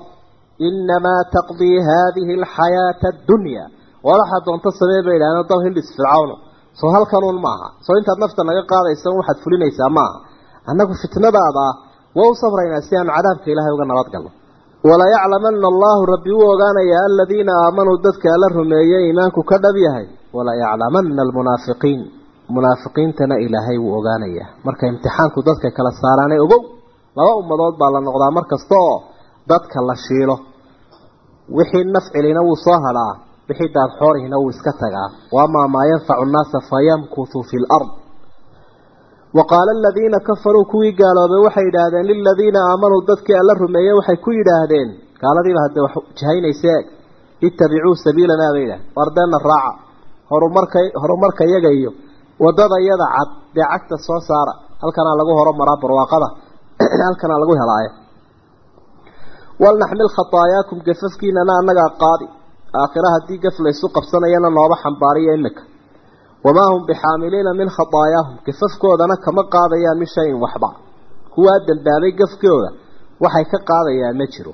B: inamaa taqdii haadihi alxayaata addunya. Waa waxaad doonto samee bay idhahdeen dab hindhis fircawno soo halkanuun maaha. Soo intaad nafta naga qaadaysa waxaad fulinaysaa maaha. Annagu fitnadaada ah waa u sabraynaa si aanu cadaabka ilaahay uga nabadgalno walayaclamana allahu rabbi wuu ogaanayaa aladiina aamanuu dadka ala rumeeyey iimaanku ka dhab yahay walayaclamana almunaafiqiin. Munaafiqiintana ilaahay wuu ogaanayaa marka imtixaanku dadka kala saaraane ogow laba ummadood baa la noqdaa mar kasta oo dadka la shiilo. Wixii nafcilina wuu soo hadhaa wixii daadxoorihina wuu iska tagaa. Waamaa maa yanfacu nnaasa fayamkuthu fi lard waqaala aladiina kafaruu kuwii gaaloobay waxay yidhaahdeen liladiina aamanuu dadkii alla rumeeyey waxay ku yidhaahdeen. Gaaladiiba haddee wax jahaynayse eg. Ittabicuu sabiilanaa bay yidhahdeen. Wardeena raaca horumarka horumarka yaga iyo waddada yada cad dee cagta soo saara. Halkanaa lagu horumaraa barwaaqada. Halkanaa lagu helaayo. Walnaxmil khataayaakum gafafkiinana annagaa qaadi. Aakhira haddii gaf laysu qabsanayana nooba xambaariyo imika wamaa hum bixaamiliina min khataayaahum gafafkoodana kama qaadayaan min shayin waxba. Kuwaa dambaabay gafkooda waxay ka qaadayaan ma jiro.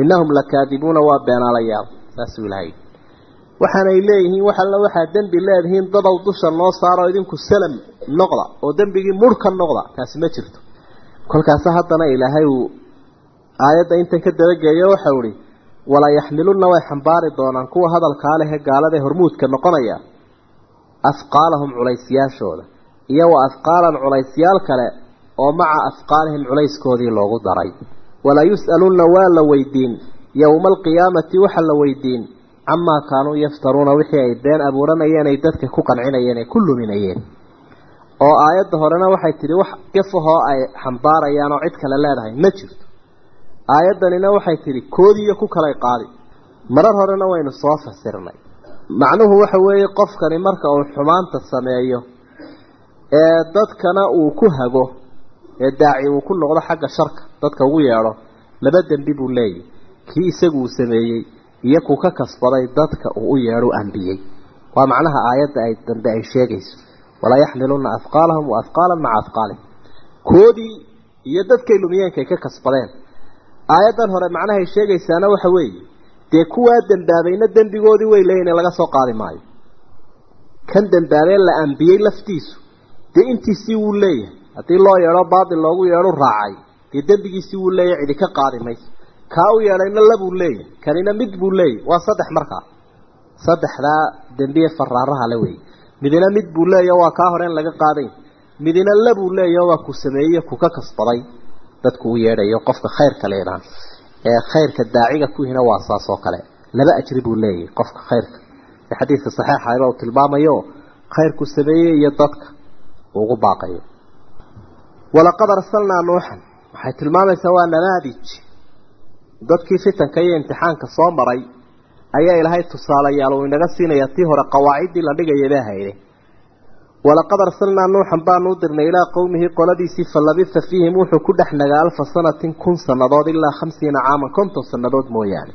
B: Innahum lakaadibuuna waa beenaalayaal. Saasuu ilahay waxaanay leeyihiin wax alla waxaad dembi leedihiin dadow dusha noo saaro idinku salam noqda oo dembigii murh ka noqda taasi ma jirto. Kolkaasa haddana ilaahay uu aayadda intan ka dabageeyo waxau ihi wala yaxmilunna way xambaari doonaan kuwa hadalkaa lehe gaaladae hormuudka noqonaya afqaalahum culaysyaashooda iyo wa afqaalan culaysyaal kale oo maca afqaalihim culayskoodii loogu daray. Wala yus'alunna waa la weydiin yowma alqiyaamati waxa la weydiin camaa kaanuu yaftaruuna wixii ay been abuuranayeen ay dadka ku qancinayeen ay ku luminayeen oo aayadda horena waxay tidhi wax gafahoo ay xambaarayaan oo cid kale leedahay ma jirto aayaddanina waxay tidhi koodiiyo ku kalay qaadi marar horena waynu soo fasirnay macnuhu waxa weeye qofkani marka uu xumaanta sameeyo ee dadkana uu ku hago ee daaci uu ku noqdo xagga sharka dadka ugu yeedho laba dembi buu leeyahy kii isagu uu sameeyey iyo kuu ka kasbaday dadka uu u yeedho ambiyey waa macnaha aayadda ay dambe ay sheegayso. Walaa yaxmiluna afqaalahum wa afqaalan maca afqaalihim koodii iyo dadkay lumiyeenkay ka kasbadeen. Aayaddan hore macnahay sheegaysaana waxa weeye dee kuwaa dembaabayna dembigoodii way leeyihiin laga soo qaadi maayo. Kan dembaabee la ambiyey laftiisu dee intiisii wuu leeyahay. Haddii loo yeedho baatil loogu yeedho raacay dee dembigiisii wuu leeyahay cidi ka qaadi mayso kaa u yeedhayna labuu leeyahay kanina mid buu leeyahay waa saddex markaa saddexdaa dembiye faraaraha le wey midina mid buu leeyaho waa kaa horeen laga qaadayn midina labuu leeyaho waa ku sameeyey ku ka kasbaday. Dadku u yeedhayo qofka khayrka leedaan ee khayrka daaciga kuhina waa saas oo kale. Laba ajri buu leeyahay qofka khayrka. Ee xadiidka saxiixa ayba uu tilmaamayo khayrku sameeyey iyo dadka ugu baaqayo. Walaqad arsalnaa nuuxan. Waxay tilmaamaysaa waa namaadij dadkii fitanka iyo imtixaanka soo maray ayaa ilaahay tusaalayaal uu inaga siinaya tii hore qawaaciddii la dhigaya baa hayde walaqad arsalnaa nuuxan baanu u dirnay ilaa qowmihi qoladiisii fa labitha fiihim wuxuu ku dhex nagaa alfa sanatin kun sannadood ilaa khamsiina caaman konton sannadood mooyaane.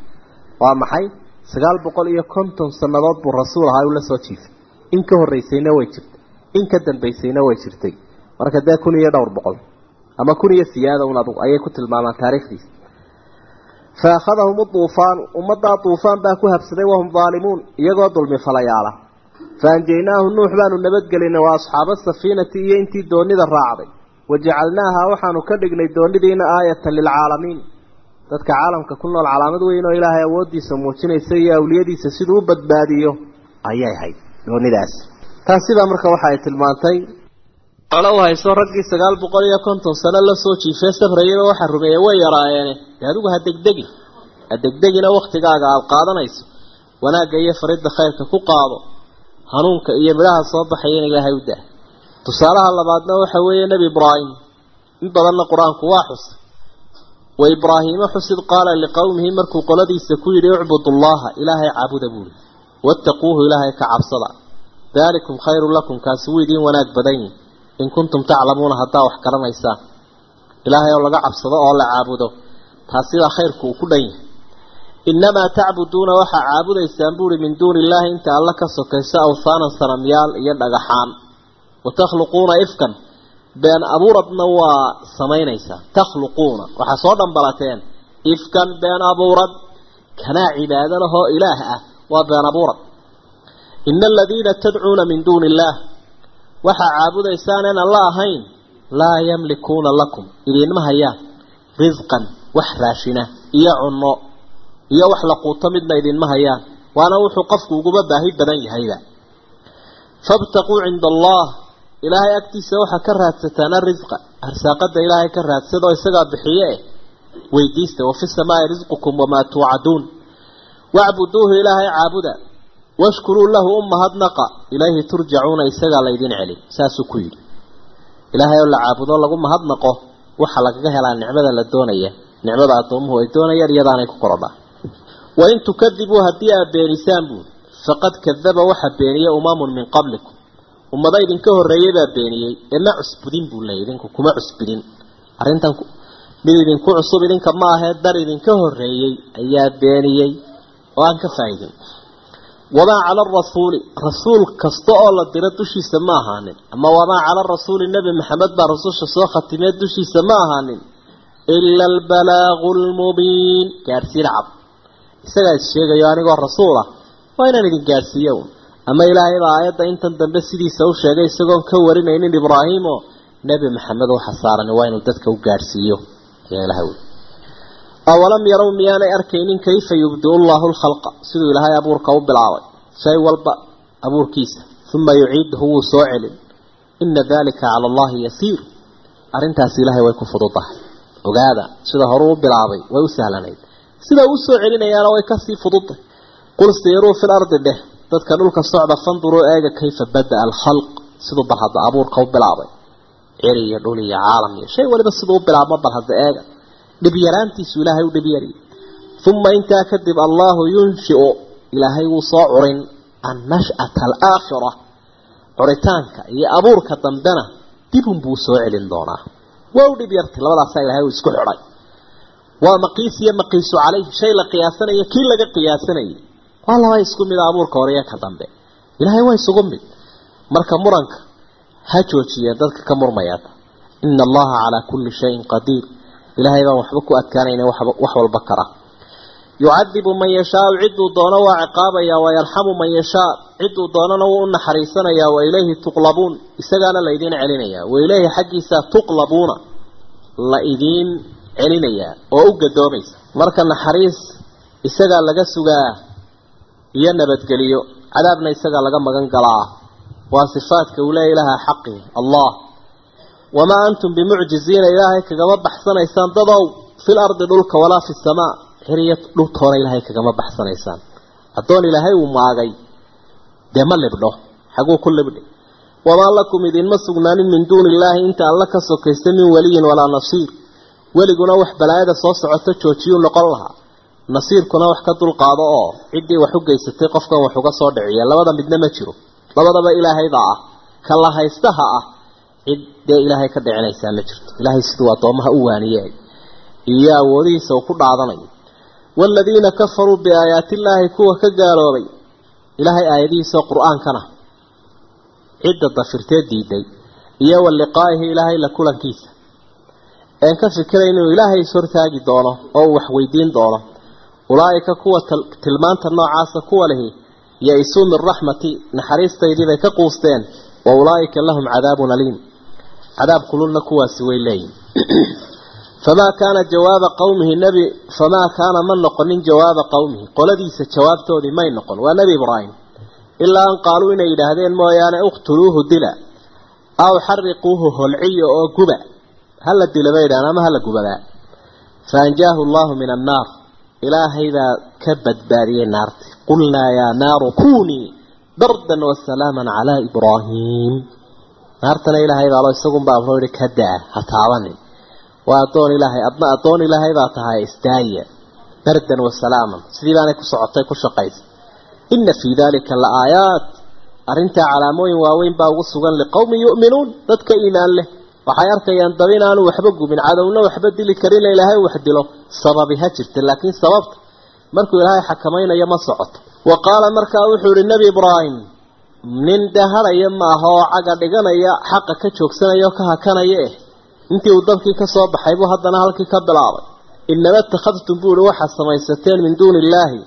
B: Waa maxay? Sagaal boqol iyo konton sannadood buu rasuul ahaa uu soo jiifay. In ka horreysayna way jirta in ka dambaysayna way jirtay. Marka dee kun iyo dhowr boqol ama kun iyo siyaada un adugu ayay ku tilmaamaan taariikhdiisa fa akhadahum uduufaanu ummaddaa duufaan baa ku habsaday wahum daalimuun iyagoo dulmi falayaala fa anjaynaahu nuux baanu nabadgelinay wa asxaaba safiinati iyo intii doonida raacday wajacalnaaha waxaanu ka dhignay doonidiina aayatan lilcaalamiin dadka caalamka ku nool calaamad weyn oo ilaahay awooddiisa muujinaysa iyo awliyadiisa siduu u badbaadiyo ayay ala u hayso raggii sagaal boqol iyo konton sano la soo jiifee safrayaba waxaa rumeeyey way yaraayeene dee adigu ha degdegin ha degdegina waktigaaga aada qaadanayso. Wanaagga iyo faridda khayrka ku qaado. Hanuunka iyo midhaha soo baxaya in ilaahay u dah tusaalaha labaadna waxa weeye nebi ibraahim. In badanna qur'aanku waa xusay wa ibraahiima xusid qaala liqowmihi markuu qoladiisa ku yidhi ucbudu llaha ilaahay caabuda buuri wattaquuhu ilaahay ka cabsada. Daalikum khayrun lakum kaasi wuu idiin wanaag badan yihi in kuntum taclamuuna haddaa wax garanaysaan ilaahay oo laga cabsado oo la caabudo taasidaa khayrku uu ku dhan yahay. Innamaa tacbuduuna waxaa caabudaysaan buuri min duuni illaahi inta alla ka sokayso awhaanan sanamyaal iyo dhagaxaan. Wa takhluquuna ifkan been abuuradna waa samaynaysaa. Takhluquuna waxaa soo dhambalateen ifkan been abuurad kanaa cibaado lahoo ilaah ah waa been abuurad. Ina aladiina tadcuuna min duuni illaah waxaa caabudaysaan en alla ahayn laa yamlikuuna lakum. Idiinma hayaan risqan wax raashina iyo cunno iyo wax la quuto midna idinma hayaan waana wuxuu qofku uguba baahi badan yahayba. Fabtaquu cinda allah. Ilaahay agtiisa waxaa ka raadsataan arisqa arsaaqada ilaahay ka raadsada oo isagaa bixiye eh weydiista wafi samaai risqukum wamaa tuucaduun. Wacbuduuhu ilaahay caabuda washkuruu lahu u mahadnaqa ilayhi turjacuuna isagaa laydin celin saasuu ku yidhi. Ilaahay oo la caabudo lagu mahadnaqo waxaa lagaga helaa nicmada la doonaya. Nicmada addoomuhu ay doonayaan iyadaanay ku korodhaa wain tukadibuu haddii aad beenisaan buuri faqad kadaba waxa beeniyey umamun min qablikum. Ummado idinka horreeyey baa beeniyey ee ma cusbudin buu leeyay idinku kuma cusbudin. Arrintan mid idinku cusub idinka ma ahee dar idinka horreeyey ayaa beeniyey. Oo aan ka faa'iidin wamaa cala arasuuli rasuul kasta oo la diro dushiisa ma ahaanin. Ama wamaa cala arasuuli nebi maxamed baa rasusha soo khatimee dushiisa ma ahaanin. Ila albalaagu lmubiin gaadhsiin cad. Isagaa is sheegayo anigoo rasuul ah waa inaan idin gaadhsiiyo un ama ilaahay baa aayadda intan dambe sidiisa u sheegay isagoon ka warinaynin ibraahim oo nebi maxamed waxa saaran waa inuu dadka u gaadhsiiyo ayaa ilahay ui awalam yarow miyaanay arkaynin kayfa yubdiu llahu lkhalqa siduu ilaahay abuurka u bilaabay shay walba abuurkiisa uma yuciiduhu wuu soo celin ina dalika cala allahi yasiir arrintaasi ilaahay way ku fududahay ogaada sida horuu u bilaabay way u sahlanayd sida uu soo celinayaana way ka sii fududay qul siiruu fi lardi dheh dadka dhulka socda fanduruu eega kayfa bada-a alkhalq siduu bal hadda abuurka u bilaabay ciri iyo dhul iyo caalam iyo shay waliba siduu u bilaabmo bal hadda eega dhib yaraantiisu ilaahay u dhib yari uma intaa kadib allahu yunshiu ilaahay wuu soo curin annash'ata alaakhira curitaanka iyo abuurka dambena dibun buu soo celin doonaa. Waa u dhib yartay labadaasaa ilahay uu isku xidhay. Waa maqiis iyo maqiisu caleyh shay la qiyaasanayo kii laga qiyaasanayay waa laba isku mida abuurka hore iyo ka dambe. Ilaahay waa isugu mid. Marka muranka ha joojiyeen dadka ka murmayaata ina allaha calaa kulli shayin qadiir ilaahay baan waxba ku adkaanayna wax walba kara. Yucadibu man yashaau ciduu doono waa ciqaabaya wayarxamu man yashaa. Ciduu doonana wuu u naxariisanaya wa ilayhi tuqlabuun. Isagaana la idiin celinaya wa ilayhi xaggiisa tuqlabuuna la idiin celinayaa oo u gadoomaysa marka naxariis isagaa laga sugaa iyo nabadgeliyo cadaabna isagaa laga magan galaa. Waa sifaadka uu leeya ilaaha xaqi allah wamaa antum bimucjiziina ilaahay kagama baxsanaysaan dadow fil ardi dhulka walaa fi samaa xiriya dhultoona ilaahay kagama baxsanaysaan addoon ilaahay uu maagay dee ma libdho xaguu ku libdhi wamaa lakum idinma sugnaanin min duuni illaahi inta alla ka sokaysta min waliyin walaa nasiir weliguna wax balaayada soo socota joojiyuu noqon lahaa nasiirkuna wax ka dulqaado oo ciddii wax u geysatay qofkan wax uga soo dhiciya labada midna ma jiro labadaba ilaahaydaa ah ka la haystaha ah cid dee ilaahay ka dhicinaysaa ma jirto. Ilaahay siduu addoomaha u waaniyey iyo awoodihiisa uu ku dhaadanayo waaladiina kafaruu biaayaati illaahi kuwa ka gaaloobay ilaahay aayadihiisaoo qur'aankana cidda dafirtee diiday. Iyo wa liqaa'ihi ilaahay la kulankiisa. Een ka fikira inuu ilaahay ishortaagi doono oo uu waxweydiin doono. Ulaa'ika kuwa tilmaanta noocaasa kuwa lihi ya-isuu min raxmati naxariistaydii bay ka quusteen. Wa ulaa'ika lahum cadaabun aliim cadaab kululna kuwaasi way leeyihiin famaa kaana jawaaba qowmihi nebi famaa kaana ma noqonin jawaaba qowmihi qoladiisa jawaabtoodii may noqon. Waa nebi ibraahim. Ilaa an qaaluu inay yidhaahdeen mooyaane uqtuluuhu dila aw xariquuhu holciyo oo guba. Hala dila bay yidhahdeen ama hala gubadaa. Fa anjaahu allahu min annaar. Ilaahay baa ka badbaadiyey naarti qulnaa yaa naaru kunii bardan wasalaaman calaa ibraahiim naartana ilaahay baalo isagunbaa afro yihi ka daa ha taabanin waa addoon ilaahay adna addoon ilaahay baa tahay istaaya bardan wasalaaman sidii baanay ku socotay ku shaqaysa ina fii dalika la aayaat. Arrintaa calaamooyin waaweyn baa ugu sugan liqowmin yu'minuun dadka iimaan leh. Waxay arkayaan dab inaanu waxba gubin cadowna waxba dili karin ilaahay wax dilo. Sababi ha jirta laakiin sababta markuu ilaahay xakamaynayo ma socoto wa qaala markaa wuxuu yihi nebi ibraahim nin daharaya maaha oo caga dhiganaya xaqa ka joogsanaya oo ka hakanaya eh. Intii uu dabkii ka soo baxay buu haddana halkii ka bilaabay. Inama ittakhadtum buu ihi waxaad samaysateen min duuni illaahi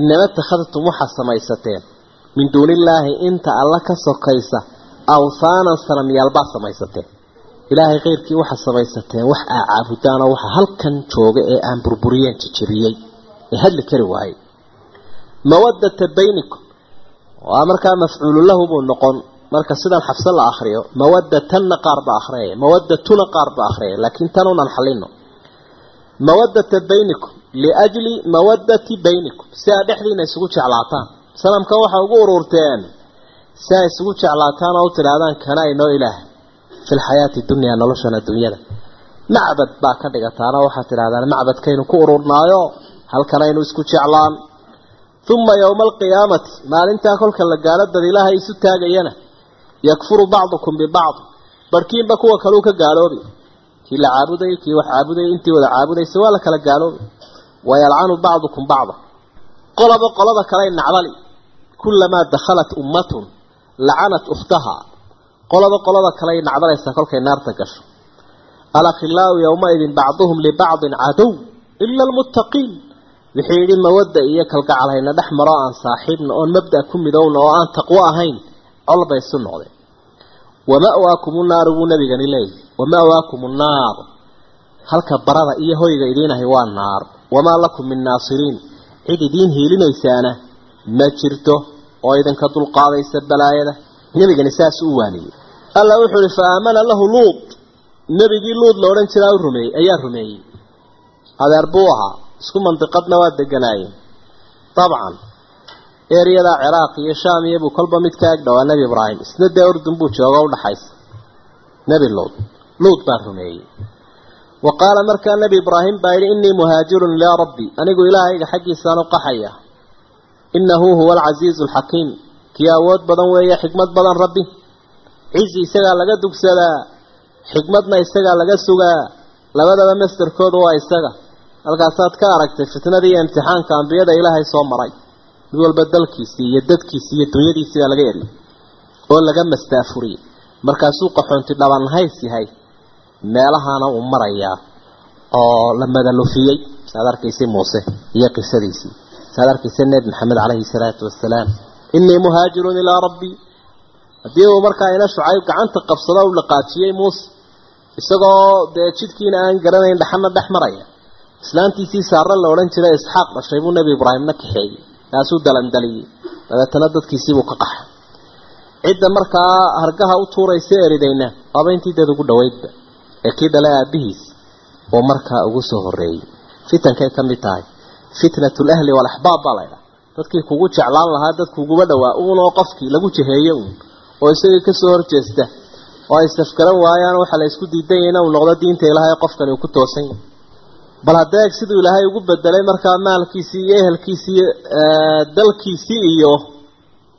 B: inama ittakhadtum waxaad samaysateen min duuni illaahi inta alla ka sokaysa awthaanan sanamyaalbaad samaysateen. Ilaahay keyrkii waxaad samaysateen wax aa caabudaanoo waxa halkan jooga ee aan burburiyeen jijiriyey ee hadli kari waayey. Mawadata baynikum waa markaa mafcuulu lahu buu noqon. Marka sidan xabse la akriyo mawadatanna qaar ba akhriyaya mawadatuna qaar ba akhriyaya laakiin tan unan xalino. Mawadata baynikum liajli mawadati baynikum. Si aa dhexdiina isugu jeclaataan. Sanamkan waxaa ugu ururteen si ay isugu jeclaataan oo u tidhaahdaan kana inoo ilaah? Fi lxayaati dunyaa noloshan adduunyada macbad baa ka dhigataana waxaad tidhahdaan macbadkaynu ku ururnaayo halkanaynu isku jeclaan uma yowma alqiyaamati maalintaa kolka la gaalo dad ilaahay isu taagayana yakfuru bacdukum bibacd barhkiinba kuwa kaleu ka gaaloobi. Kii la caabudayay kii wax caabudayay intii wada caabudaysa waa la kala gaaloobi. Wayalcanu bacdukum bacda qolaba qolada kaley nacdali kulamaa dakhalat ummatun lacanat ukhtaha. Qolaba qolada kaley nacdalaysaa kolkay naarta gasho. Alakhilaau yowmaidin bacduhum libacdin cadow ila almuttaqiin wixii yidhi mawadda iyo kalgacal hayna dhex maro aan saaxiibna oon mabda ku midowna oo aan taqwo ahayn. Col bay isu noqdeen wama'waakum naaru buu nabigani leeyahy wama'waakum nnaar halka barada iyo hoyga idiinahay waa naar. Wamaa lakum min naasiriin. Cid idiin hiilinaysaana ma jirto oo idinka dulqaadaysa balaayada. Nebigani saas u waaniyey. Alla wuxuu ihi fa aamana lahu luud nebigii luud la odhan jiraa u rumeeyey ayaa rumeeyey. Adeer buu ahaa isku mandiqadna waa deganaayeen dabcan eryadaa ciraaq iyo shaam iyo buu kolba mid ka eg dhowaa nebi ibraahim. Isna dee urdun buu jooga udhaxaysa nebi luud luud baa rumeeyey. Wa qaala markaa nebi ibraahim baa yidhi innii muhaajirun ilaa rabbi anigu ilaahayga xaggiisaan u qaxaya. Innahu huwa alcasiizu alxakiim kii awood badan weeye xikmad badan rabbi. Cizi isagaa laga dugsadaa xikmadna isagaa laga sugaa. Labadaba masderkooda waa isaga halkaasaad ka aragtay fitnadii iyo imtixaanka ambiyada ilaahay soo maray mid walba dalkiisii iyo dadkiisii iyo dunyadiisii baa laga eriyay oo laga mastaafuriyey markaasuu qaxoonti dhabanhays yahay meelahaana uu marayaa oo la madalufiyey. Saad arkaysay muuse iyo qisadiisii saad arkaysay nebi maxamed caleyhi salaatu wasalaam innii muhaajirun ilaa rabbii haddii uu markaa ina shucayb gacanta qabsado u dhaqaajiyey muuse isagoo dee jidkiina aan garanayn dhaxana dhex maraya islaantiisii saare la odhan jiray isxaaq dhashay buu nebi ibraahimna kaxeeyey kaasuu dalandaliyey. Dabeetana dadkiisiibuu ka qaxay. Cidda markaa hargaha u tuuraysa eridayna waaba intii dad ugu dhaweydba ee kii dhalay aabihiis oo markaa ugu soo horeeyey fitankay ka mid tahay. Fitnatu lahli walaxbaab baa laydhaha dadkii kugu jeclaan lahaa dad kuguba dhowaa uunoo qofkii lagu jaheeye uun. Oo isagii ka soo horjeesta. Oo ay safgaran waayaan waxaa la isku diidan inuu noqdo diinta ilaahay qofkani uu ku toosan yahay bal haddee eg siduu ilaahay ugu bedelay markaa maalkiisii iyo ehelkiisii dalkiisii iyo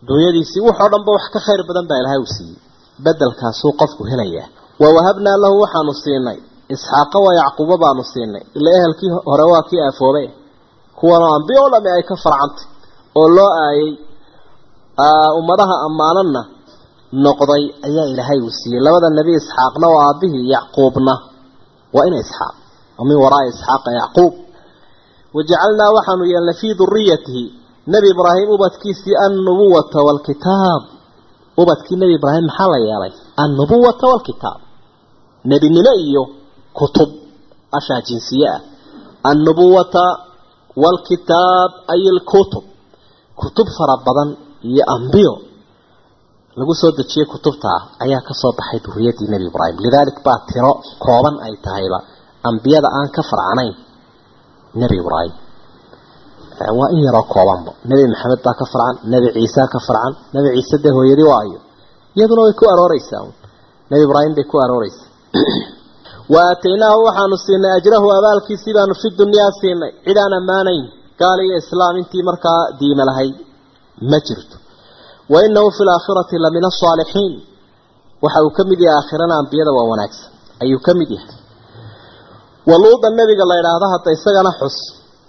B: dunyadiisii wuxoo dhanba wax ka khayr badan baa ilaahay u siiyey. Bedelkaasuu qofku helayaa. Wa wahabnaa lahu waxaanu siinay. Isxaaqa wa yacquuba baanu siinay. Ila ehelkii hore waa kii aafoobe kuwanoo ambiyo o dhami ay ka farcantay oo loo aayay ummadaha ammaananna noqday ayaa ilaahay uu siiyey. Labada nebi isxaaqna oo aabihii yacquubna. Waa ina isxaaq oo min waraai isxaaqa yacquub. Wajacalnaa waxaanu yeelnay fii duriyatihi nebi ibraahim ubadkiisii annubuwata waalkitaab ubadkii nebi ibraahim maxaa la yeelay? Annubuwata waalkitaab nebinimo iyo kutub ashaa jinsiye ah. Annubuwata waalkitaab ay ilkutub. Kutub fara badan iyo ambiyo. Lagu soo dejiyey kutubta ah ayaa ka soo baxay duriyadii nebi ibraahim. Lidaalik baa tiro kooban ay tahayba ambiyada aan ka farcanayn nebi ibraahim waa in yaroo koobanba. Nebi maxamed baa ka farcan nebi ciisa ka farcan nebi ciise dee hooyadii waa ayo iyaduna way ku arooreysaa nebi ibraahim bay ku arooreysaa wa aataynaahu waxaanu siinay ajrahu abaalkiisii baanu fi dunyaa siinay. Cid aan ammaanayn gaal iyo islaam intii markaa diime lahayd ma jirto. Wa inahu fi laakhirati la min asaalixiin waxa uu ka mid yahay aakhirana ambiyada waa wanaagsan. Ayuu ka mid yahay waluuda nebiga la idhaahdo hadda isagana xus.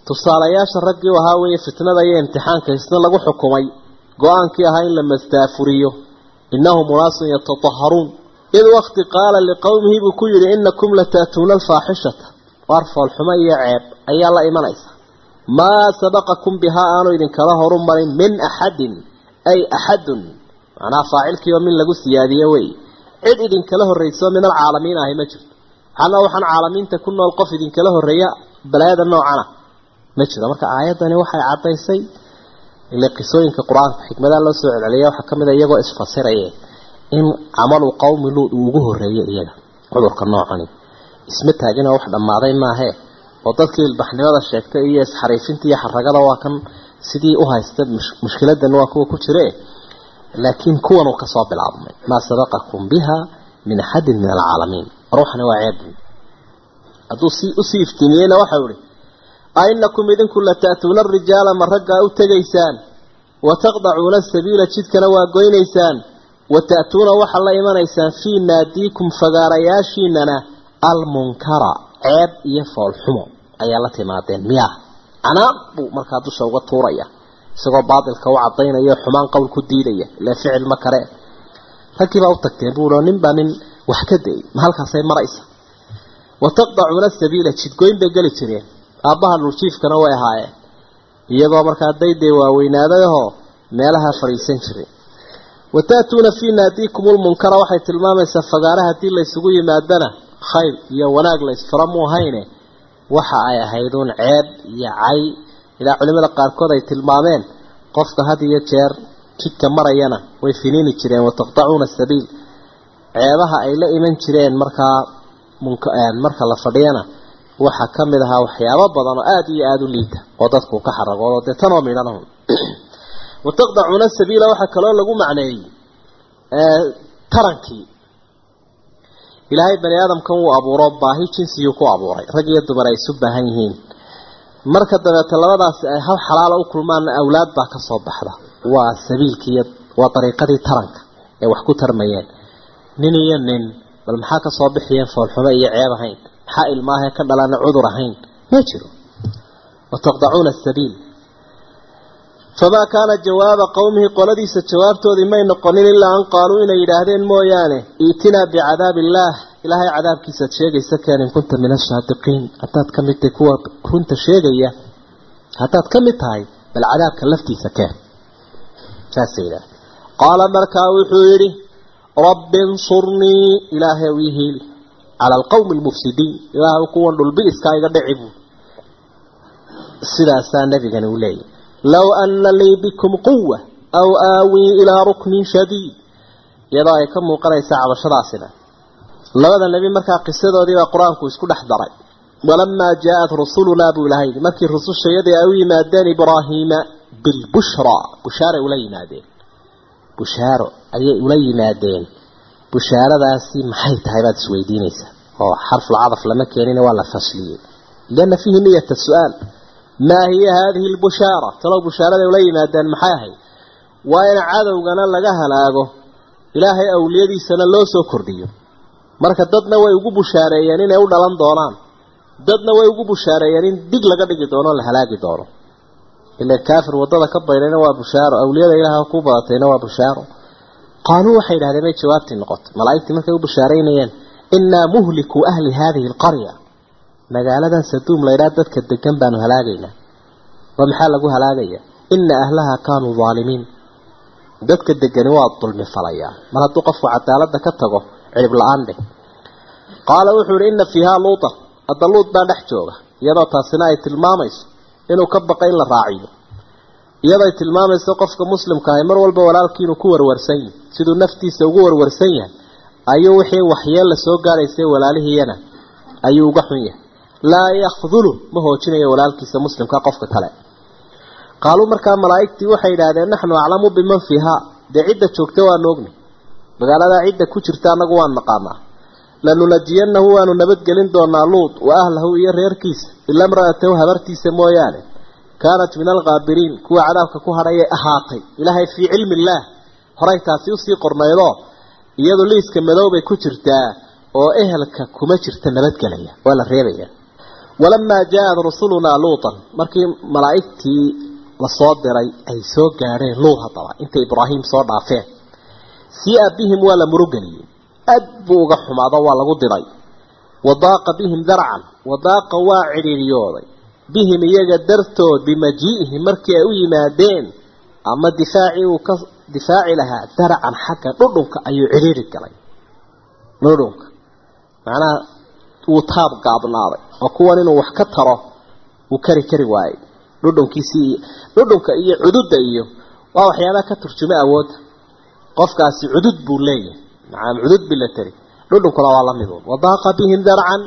B: Tusaalayaasha raggii u ahaa weeye fitnada iyo imtixaanka isna lagu xukumay. Go'aankii ahaa in la mastaafuriyo. Innahum unaasun yatataharuun id wakti qaala liqowmihi buu ku yidhi inakum lataatuuna alfaaxishata waar foolxumo iyo ceeb ayaa la imanaysa. Maa sabaqakum bihaa aanu idinkala horu marin min axadin ay axadun. Macnaha faacilkii oo min lagu siyaadiye wey. Cid idinkala horrayso min alcaalamiin ahi ma jirto waxaana waxaan caalamiinta ku nool qof idinkala horreeya balaayada noocana. Ma jiro marka aayaddani waxay caddaysay ile qisooyinka qur'aanka xikmadaha loo soo celceliya waxaa ka mid a iyagoo isfasiraye in camalu qowmi luud uu ugu horreeyey iyaga cudurka noocani. Isma taagina wax dhammaaday maahee oo dadkii ilbaxnimada sheegtay iyo isxariifinta iyo xaragada waa kan sidii u haysta. Mushkiladan waa kuwa ku jire. Laakiin kuwan ka soo bilaabmay. Maa sabaqakum biha min axadin min alcaalamiin ruuxani waa ceeb hadduu si u sii iftiimiyeyna waxau ihi ainakum idinku lataatuuna arijaala ma raggaa u tegaysaan? Wataqdacuuna asabiila jidkana waa goynaysaan? Wata'tuuna waxaa la imanaysaan? Fii naadiikum fagaarayaashiinana almunkara. Ceeb iyo foolxumo ayaa la timaadeen. Miyaa? Canaab buu markaa dusha uga tuuraya isagoo baatilka u cadaynaya xumaan qowl ku diidaya ilaa ficil ma kare raggii baa u tagteen buuo nin baa nin wax ka ma halkaasay maraysa. Wataqdacuuna sabiila jidgoyn bay geli jireen. Aabbaha dhuljiifkana way ahaayeen. Iyagoo markaa dayday waaweynaadayahoo meelaha fadhiisan jiray wata'tuuna fii naadiikum lmunkara waxay tilmaamaysaa fagaare haddii laysugu yimaadana khayr iyo wanaag laysfara mu ahayne waxa ay ahayd uun ceeb iyo cay. Ilaa culimada qaarkood ay tilmaameen qofka had iyo jeer jidka marayana way finiini jireen. Wataqdacuuna sabiil ceebaha ay la iman jireen markaa marka la fadhiyana waxaa ka mid ahaa waxyaabo badan oo aada iyo aada u liita oo dadku ka xaragoodo. Dee tanoo midhanahun wataqdacuuna sabiila waxaa kaloo lagu macneeyey tarankii. Ilaahay bani aadamkan wuu abuuro baahi jinsiyuu ku abuuray. Rag iyo dumar ay isu baahan yihiin. Marka dabeete labadaasi ay hal xalaala u kulmaanna awlaad baa ka soo baxda. Waa sabiilkiiyo waa dariiqadii taranka ee wax ku tarmayeen nin iyo nin bal maxaa ka soo bixiyeen foolxumo iyo ceeb ahayn? Maxaa ilmaahee ka dhalana cudur ahayn? Ma jiro. Wataqdacuuna asabiil famaa kaana jawaaba qowmihi qoladiisa jawaabtoodii may noqonin ilaa an qaaluu inay yidhaahdeen mooyaane iitinaa bicadaabi illaah ilaahay cadaabkiisaad sheegaysa keen in kunta min asaadiqiin haddaad ka mid tahay kuwa runta sheegaya haddaad ka mid tahay bal cadaabka laftiisa keen. Saasay yidhaah qaala markaa wuxuu yidhi rabbi insurnii ilaahay ii hiili cala alqawmi almufsidiin ilaahay kuwan dhulbiiskaa iga dhici buu. Sidaasaa nabigani u leeyahy low ana lii bikum quwa aw aawii ilaa ruknin shadiid. Iyadoo ay ka muuqanaysa cabashadaasina. Labada nebi markaa qisadoodiibaa qur'aanku isku dhex daray. Walamaa jaa-at rusulunaa buu ilahay markii rusushayadii ay u yimaadeen ibraahiima bilbushraa bushaaray ula yimaadeen bushaaro ayay ula yimaadeen. Bushaaradaasi maxay tahay baad isweydiinaysaa oo xarfulcadaf lama keenina waa la fasliyey. Lianna fiihi niyata su'aal. Maa hiya haadihi lbushaara talow bushaaraday ula yimaadeen maxay ahayd? Waa in cadowgana laga halaago. Ilaahay awliyadiisana loo soo kordhiyo. Marka dadna way ugu bushaareeyeen inay u dhalan doonaan. Dadna way ugu bushaareeyeen in dig laga dhigi doono la halaagi doono ila kaafir waddada ka baydhayna waa bushaaro. Awliyada ilaah ku badatayna waa bushaaro. Qaaluu waxay idhahdeen bay jawaabtii noqotay. Malaa'igtii markay u bashaaraynayeen innaa muhliku ahli haadihi alqarya. Magaaladan saduum laydhaa dadka degan baanu halaagaynaa. Waa maxaa lagu halaagaya? Ina ahlaha kaanuu daalimiin dadka degani waa dulmi falayaa mar hadduu qofku cadaaladda ka tago cirib la'aan dheh qaala wuxuu ihi ina fiihaa luuta. Hadda luut baa dhex jooga iyadoo taasina ay tilmaamayso inuu ka baqa in la raaciyo. Iyadoo ay tilmaamayso qofka muslimka ahi mar walba walaalkii inuu ku warwarsan yahay siduu naftiisa ugu warwarsan yahay ayuu wixii waxyeel la soo gaadhaysay walaalihiiyana ayuu uga xun yahay. Laa yakdulu ma hoojinayo walaalkiisa muslimka qofka kale. Qaaluu markaa malaa'igtii waxay yidhaahdeen naxnu aclamu biman fiihaa. Dee cidda joogta waanu ogni. Magaaladaa cidda ku jirta annagu waan naqaanaa lanunajiyanahu waanu nabadgelin doonaa luut wa ahlahu iyo reerkiisa ila mra'atahu habartiisa mooyaane. Kaanat min alkaabiriin kuwa cadaabka ku hadhayay ahaatay. Ilaahay fii cilmi illaah horay taasi u sii qornaydoo iyadu liiska madoobay ku jirtaa oo ehelka kuma jirta nabadgelaya. Waa la reebaya. Walamaa jaa-ad rusulunaa luutan. Markii malaa'igtii la soo diray ay soo gaadheen luut haddaba. Intay ibraahim soo dhaafeen. Sia bihim waa la murugeliyey aad buu uga xumaado waa lagu diray. Wadaaqa bihim darcan wadaaqa waa cidhiiriyooday bihim iyaga dartood bimajii'ihim markii ay u yimaadeen ama difaacii uu ka difaaci lahaa darcan xagga dhudhunka ayuu cidhiiri galay. Dhudhunka. Macnaha wuu taab gaabnaaday oo kuwan inuu wax ka taro uu kari kari waayey. Dhudhunkiisii dhudhunka iyo cududda iyo waa waxyaabaha ka turjuma awoodda qofkaasi cudud buu leeyahay macaam cudud bi la tari. Dhudhunkuna waa la miduun wadaaqa bihim darcan.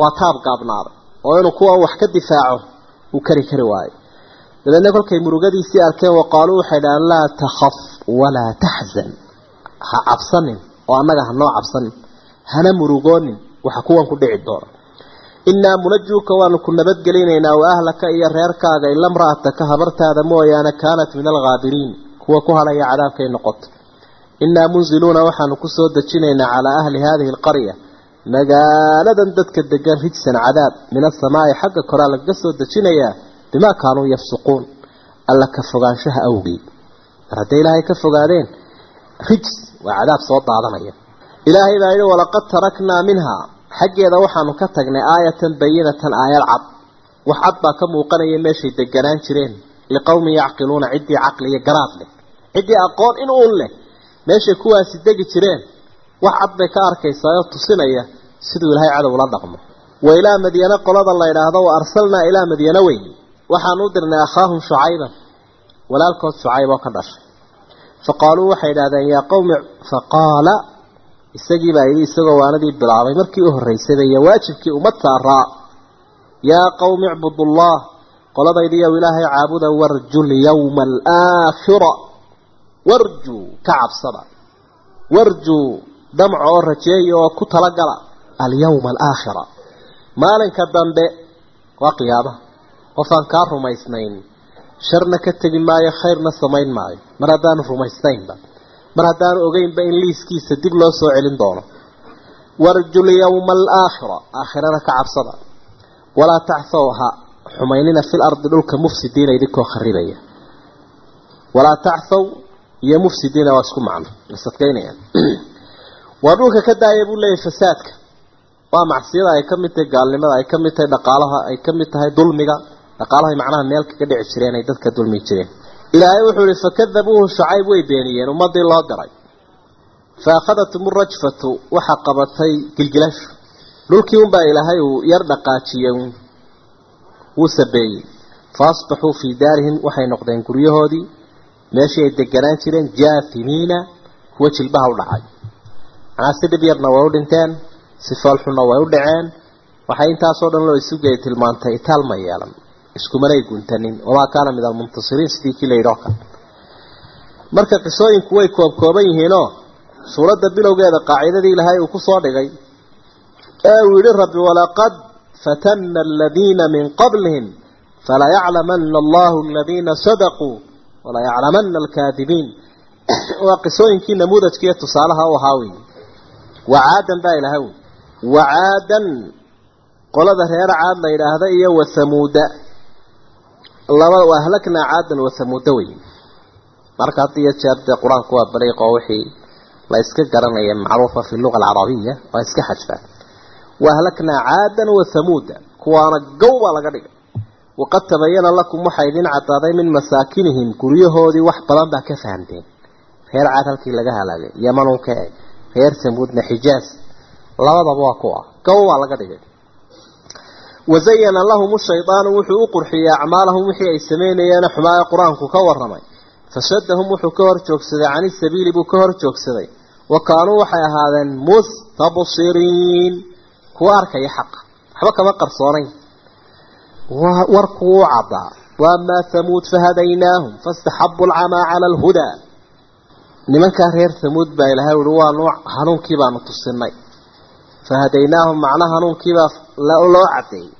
B: Waa taab gaabnaaday oo inuu kuwa wax ka difaaco uu kari kari waayo dabeedna kolkay murugadiisii arkeen waqaaluu waxay dhahaan laa takhaf walaa taxzan ha cabsanin oo annaga ha noo cabsanin. Hana murugoonin waxa kuwan ku dhici doona. Innaa munajuuka waanu ku nabadgelinaynaa wa ahlaka iyo reerkaaga ila mra'ataka habartaada mooyaane kaanat min alghaabiriin kuwa ku hadhaya cadaabkay noqoto innaa munziluuna waxaanu ku soo dejinaynaa calaa ahli haadihi alqarya magaaladan dadka degan rijsan cadaab min asamaa'i xagga koraa lagaga soo dejinayaa bimaa kaanuu yafsuquun alla ka fogaanshaha awgeed mar hadday ilaahay ka fogaadeen rijs waa cadaab soo daadanaya ilaahay baa yidhi walaqad taraknaa minhaa xaggeeda waxaanu ka tagnay aayatan bayinatan aayad cad wax cad baa ka muuqanaya meeshay deganaan jireen liqowmin yacqiluuna ciddii caqli garaad leh ciddii aqoon in uun leh meeshay kuwaasi degi jireen wax cad bay ka arkaysaa oo tusinaya siduu ilaahay cadow la dhaqmo. Wa ilaa madyane qolada la yidhaahdo wa arsalnaa ilaa madyane weyn waxaanu u dirnay akhaahum shucayban walaalkood shucayb oo ka dhashay. Fa qaaluu waxay idhahdeen yaa qowmi faqaala isagii baa yidhi isagoo waanadii bilaabay markii u horraysayba iyo waajibkii ummad saaraa yaa qowmi icbudullah qoladaydiiyow ilaahay caabuda warju lyawma alaakhira warjuu ka cabsada. Warjuu damca oo rajeeya oo ku talagala alyawma alaakhira. Maalinka dambe waa qiyaamaha. Qofaan kaa rumaysnayn sharna ka tegi maayo khayrna samayn maayo. Mar haddaanu rumaysnaynba mar haddaanu ogeynba in liiskiisa dib loo soo celin doono. Warju lyawma alaakhira aakhirana ka cabsada. Walaa taxthow ha xumaynina fil ardi dhulka mufsidiina idinkoo kharibaya walaa taxthow iyo mufsidiina waa isku macno lasadkaynayaan waa dhulka ka daaya buu leeyahay fasaadka. Waa macsiyada ay ka mid tahay gaalnimada ay ka mid tahay dhaqaalaha ay ka mid tahay dulmiga dhaqaalahay macnaha meel kaga dhici jireen ay dadka dulmi jireen. Ilaahay wuxuu ihi fakadabuuhu shucayb way beeniyeen ummadii loo diray fa akhadatum rajfatu waxaa qabatay gilgilashu dhulkii unbaa ilaahay uu yar dhaqaajiyey wuu sabeeyey. Fa asbaxuu fii daarihim waxay noqdeen guryahoodii meeshii ay deganaan jireen jaafimiina kuwa jilbaha u dhacay. Macnaa si dhib yarna way u dhinteen si foolxunna way u dhaceen. Waxay intaasoo dhan loo isugayay tilmaantay itaal ma yeelan iskumanay guntanin. Wamaa kaana min almuntasiriin sidii kii la yidhi oo kale. Marka qisooyinku way koobkooban yihiinoo suuradda bilowgeeda qaacidadii ilaahay uu ku soo dhigay ee uu yidhi rabbi walaqad fatana aladiina min qablihim falayaclamana allahu aladiina sadaquu walayaclamana alkaadibiin waa qisooyinkii namuudajkiiyo tusaalaha u ahaa wey wacaadan baa ilaha wey wacaadan qolada reer caad la yidhaahda iyo wasamuuda laba ahlaknaa caadan wasamuuda wey marka had iyo jeer dee qur'aanku waa bariiqoo wixii la iska garanaya macruufa fi luga alcarabiya waa iska xadfaan waahlaknaa caadan wa hamuuda kuwaana gow baa laga dhigay waqad tabayana lakum waxaa idin cadaaday min masaakinihim guryahoodii wax badan baa ka fahamteen reer caad halkii laga halaagay yamanunka e reer samuudna xijaas labadaba waa kuwa gow baa laga dhigay wazayana lahum shaydaanu wuxuu u qurxiyey acmaalahum wixii ay sameynayeen xumaaya qur'aanku ka waramay fashadahum wuxuu ka hor joogsaday cani sabiili buu ka hor joogsaday wa kaanuu waxay ahaadeen mustabsiriin kuwa arkaya xaqa waxba kama qarsoonayn warkuu u caddaa waamaa hamuud fahadaynaahum fastaxabu alcamaa cala alhudaa. Nimankaa reer hamuud baa ilahay uhi waa nuuc hanuunkii baanu tusinay. Fahadaynaahum macna hanuunkiibaa loo cadeeyey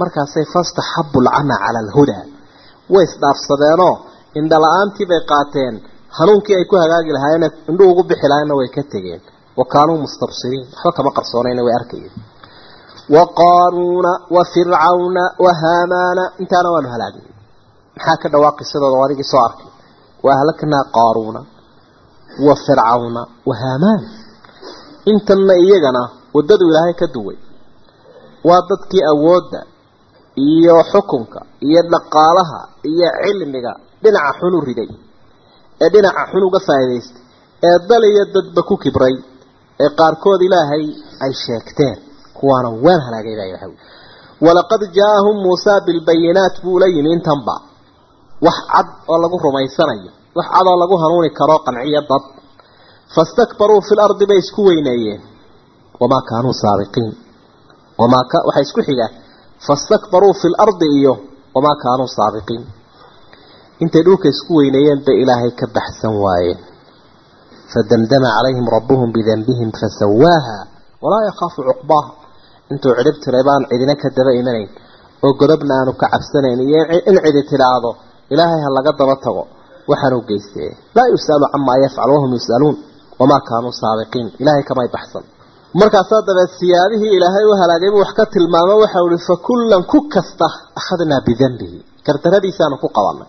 B: markaasay fastaxabu alcamaa cala alhudaa. Way isdhaafsadeenoo indhala-aantii bay qaateen hanuunkii ay ku hagaagi lahaayeen indhuu ugu bixi lahaayeenna way ka tegeen. Wa kaanuu mustabsiriin waxba kama qarsoonayna way arkayeen wa qaaruuna wa fircawna wa haamaana intaana waanu halaagnay maxaa ka dhawaaqi sidooda adigii soo arkay wa ahlaknaa qaaruuna wa fircawna wa haamaan intanna iyagana waddadu ilaahay ka duway waa dadkii awoodda iyo xukunka iyo dhaqaalaha iyo cilmiga dhinaca xun u riday ee dhinaca xun uga faa'iidaystay ee dal iyo dadba ku kibray ee qaarkood ilaahay ay sheegteen kuwaana waan halaagay baa ilahay walaqad jaaahum muusaa bilbayinaat buu la yimi intanba. Wax cad oo lagu rumaysanayo wax cad oo lagu hanuuni karo qanciyo dad. Fastakbaruu fi lardi bay isku weyneeyeen. Wamaa kaanuu saabiqiin. Wamaa ka waxaa isku xiga. Fastakbaruu fi lardi iyo wamaa kaanuu saabiqiin. Intay dhulka isku weyneeyeen bay ilaahay ka baxsan waayeen. Fadamdama calayhim rabbuhum bidanbihim fasawaaha walaa yakhaafu cuqbaaha intuu cidhib tiray baan cidina ka daba imanayn. Oo godobna aanu ka cabsanayn iyo in cidi tidhaahdo ilaahay ha laga daba tago. Waxaanuu geystee laa yus'alu camaa yafcal wahum yus'aluun wamaa kaanuu saabiqiin ilaahay kamay baxsan. Markaasaa dabeed siyaadihii ilaahay u halaagay buu wax ka tilmaamo waxau ihi fa kullan ku kasta akhadnaa bidanbihi gardaradiisaanu ku qabanay.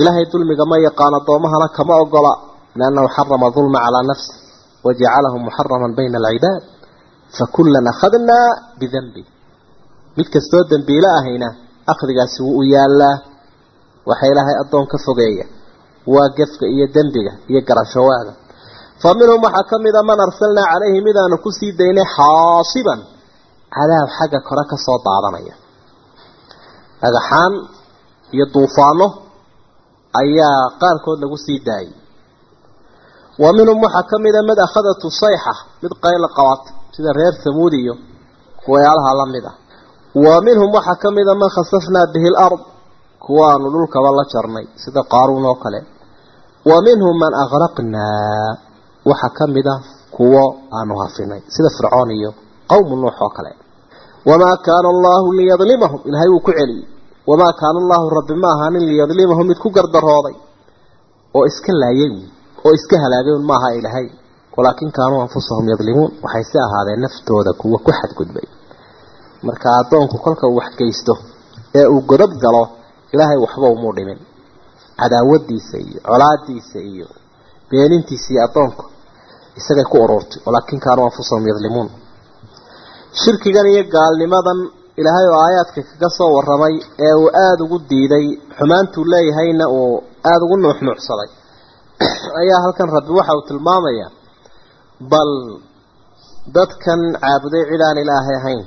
B: Ilaahay dulmiga ma yaqaan addoomahana kama ogola liannahu xarama dulma calaa nafsi wajacalahu muxaraman bayna alcibaad fakullan akhadnaa bidanbi mid kastoo dembiilo ahayna akhdigaasi wuu u yaallaa waxa ilaahay addoon ka fogeeya waa gefka iyo dembiga iyo garashowaaga fa minhum waxaa ka mida man arsalnaa calayhi midaanu ku sii daynay xaasiban cadaab xagga kore ka soo daadanaya dhagaxaan iyo duufaano ayaa qaarkood lagu sii daayay wa minhum waxaa ka mida mid akhadatu sayxa mid qayla qabatay sida reer hamuud iyo kuwayaalaha la mid ah wa minhum waxaa ka mida man khasafnaa bihi lard kuwaanu dhulkaba la jarnay sida qaaruun oo kale. Wa minhum man agraqnaa waxaa ka mid a kuwo aanu hafinay sida fircoon iyo qowmu nuux oo kale. Wamaa kaana allahu liyadlimahum ilaahay wuu ku celiyey. Wamaa kaana allahu rabbi ma ahaanin liyadlimahum mid ku gardarooday oo iska laayay oo iska halaagay un maaha ilaahay. Walaakin kaanuu anfusahum yadlimuun waxayse ahaadeen naftooda kuwa ku xadgudbay. Marka addoonku kolka uu waxgeysto ee uu godob galo ilaahay waxba umuu dhimin. Cadaawadiisa iyo colaadiisa iyo beenintiisa iyo addoonka isagay ku ururtay. Walaakin kaanuu anfusahum yadlimuun. Shirkigan iyo gaalnimadan ilaahay oo aayaadka kaga soo waramay ee uu aada ugu diiday xumaantuu leeyahayna uu aada ugu nuuxnuucsaday ayaa halkan rabbi waxa uu tilmaamayaa bal dadkan caabuday cid aan ilaahay ahayn.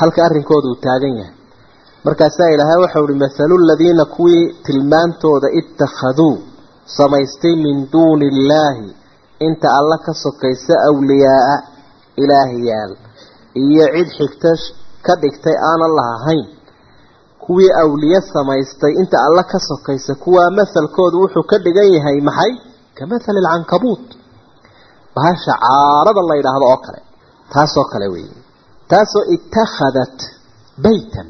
B: Halka arrinkooda uu taagan yahay. Markaasaa ilaahay waxau uhi mathalu ladiina kuwii tilmaantooda ittakhaduu samaystay min duuni illaahi inta alla ka sokaysa awliyaaa ilaahayaal iyo cid xigta ka dhigtay aanan lahahayn kuwii awliye samaystay inta alla ka sokaysa kuwaa mahalkoodu wuxuu ka dhigan yahay maxay? Ka mathali alcankabuut bahasha caarada la yidhaahdo oo kale. Taasoo kale weeye. Taasoo itakhadat baytan.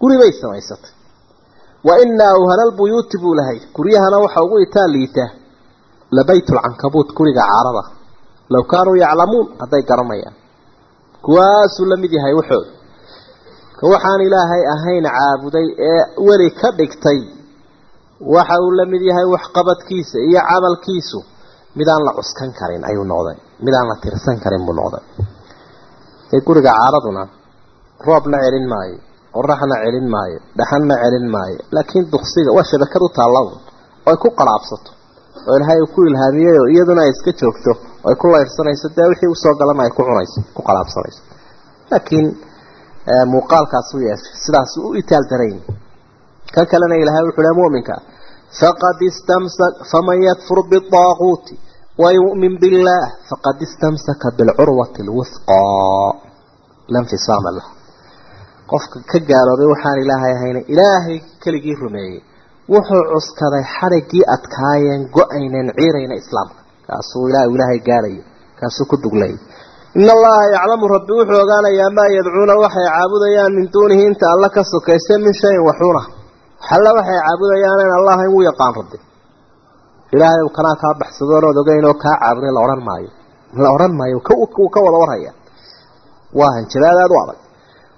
B: Guri bay samaysatay. Wa inaa awhana lbuyuuti buu lahay guryahana waxa ugu itaa liita labayt lcankabuut guriga caarada. Low kaanuu yaclamuun hadday garanayaan kuwaasuu la mid yahay wuxooda ka waxaan ilaahay ahayn caabuday ee weli ka dhigtay. Waxa uu la mid yahay waxqabadkiisa iyo camalkiisu. Midaan la cuskan karin ayuu noqday. Midaan la tirsan karin buu noqday. Ee guriga caaraduna roobna celin maayo qoraxna celin maayo dhaxanna celin maayo laakiin duksiga waa shabakad u taalla oo ay ku qalaabsato oo ilaahay uu ku ilhaamiyey iyaduna ay iska joogto oo ay ku leyrsanayso dee wixii u soo galana ay ku cunayso ku qalaabsanayso. Laakiin muuqaalkaas u yeeshay sidaas u itaal darayn kan kalena ilaahay wuxuu leeyahay mu'minka faqad istamsak faman yakfur biṭaaquuti ويؤمن بالله فقد استمسك بالعروة الوثقى لا انفصام له qofka ka gaalooday waxaan ilaahay ahayna ilaahay keligii rumeeyey wuxuu cuskaday xarigii adkaayeen go-aynen ciirayna islaamka kaasuu ilaah ilaahay gaarayo kaasuu ku duglay in allaha yaclamu rabbi wuxuu ogaanayaa maa yadcuuna waxay caabudayaan min duunihi inta alla ka sokaysa min shayin waxuna waxalla waxay caabudayaan in allah in u yaqaan rabbi. Ilaahay uu kanaa kaa baxsadoon ood ogeyn oo kaa caabuday la odhan maayo. La odhan maayo uu ka wada warhaya. Waa hanjabaad aada u adag.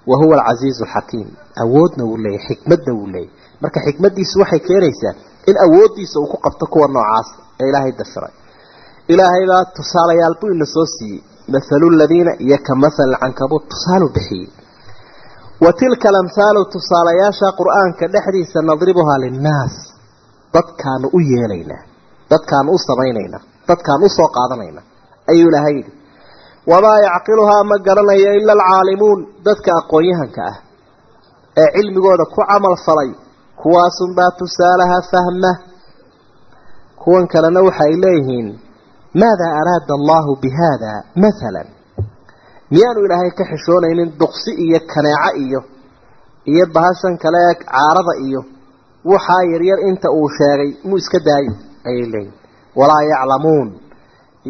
B: Wa huwa alcasiizu alxakiim awoodna wuu leeyahy xikmadna wuu leeyahy marka xikmaddiisu waxay keenaysaa in awooddiisa uu ku qabto kuwa noocaas ee ilaahay dafiray ilaahay baa tusaalayaal buu ina soo siiyey mathalu ladiina iyo ka mathal cankabuud tusaalu bixiyey wa tilka alamhaalu tusaalayaasha qur'aanka dhexdiisa nadribuhaa linnaas dadkaanu u yeelaynaa dadkaanu u samaynaynaa dadkaanu u soo qaadanaynaa ayuu ilaahay yidhi. Wamaa yacqiluhaa ma garanayo ila alcaalimuun. Dadka aqoon-yahanka ah ee cilmigooda ku camal falay kuwaasunbaa tusaalaha fahma. Kuwan kalena waxay leeyihiin maadaa araada allahu bi haada mathalan miyaanu ilaahay ka xishoonaynin duqsi iyo kaneeco iyo iyo bahashan kale ee caarada iyo waxaa yaryar inta uu sheegay muu iska daayo ayay leeyihiin walaa yaclamuun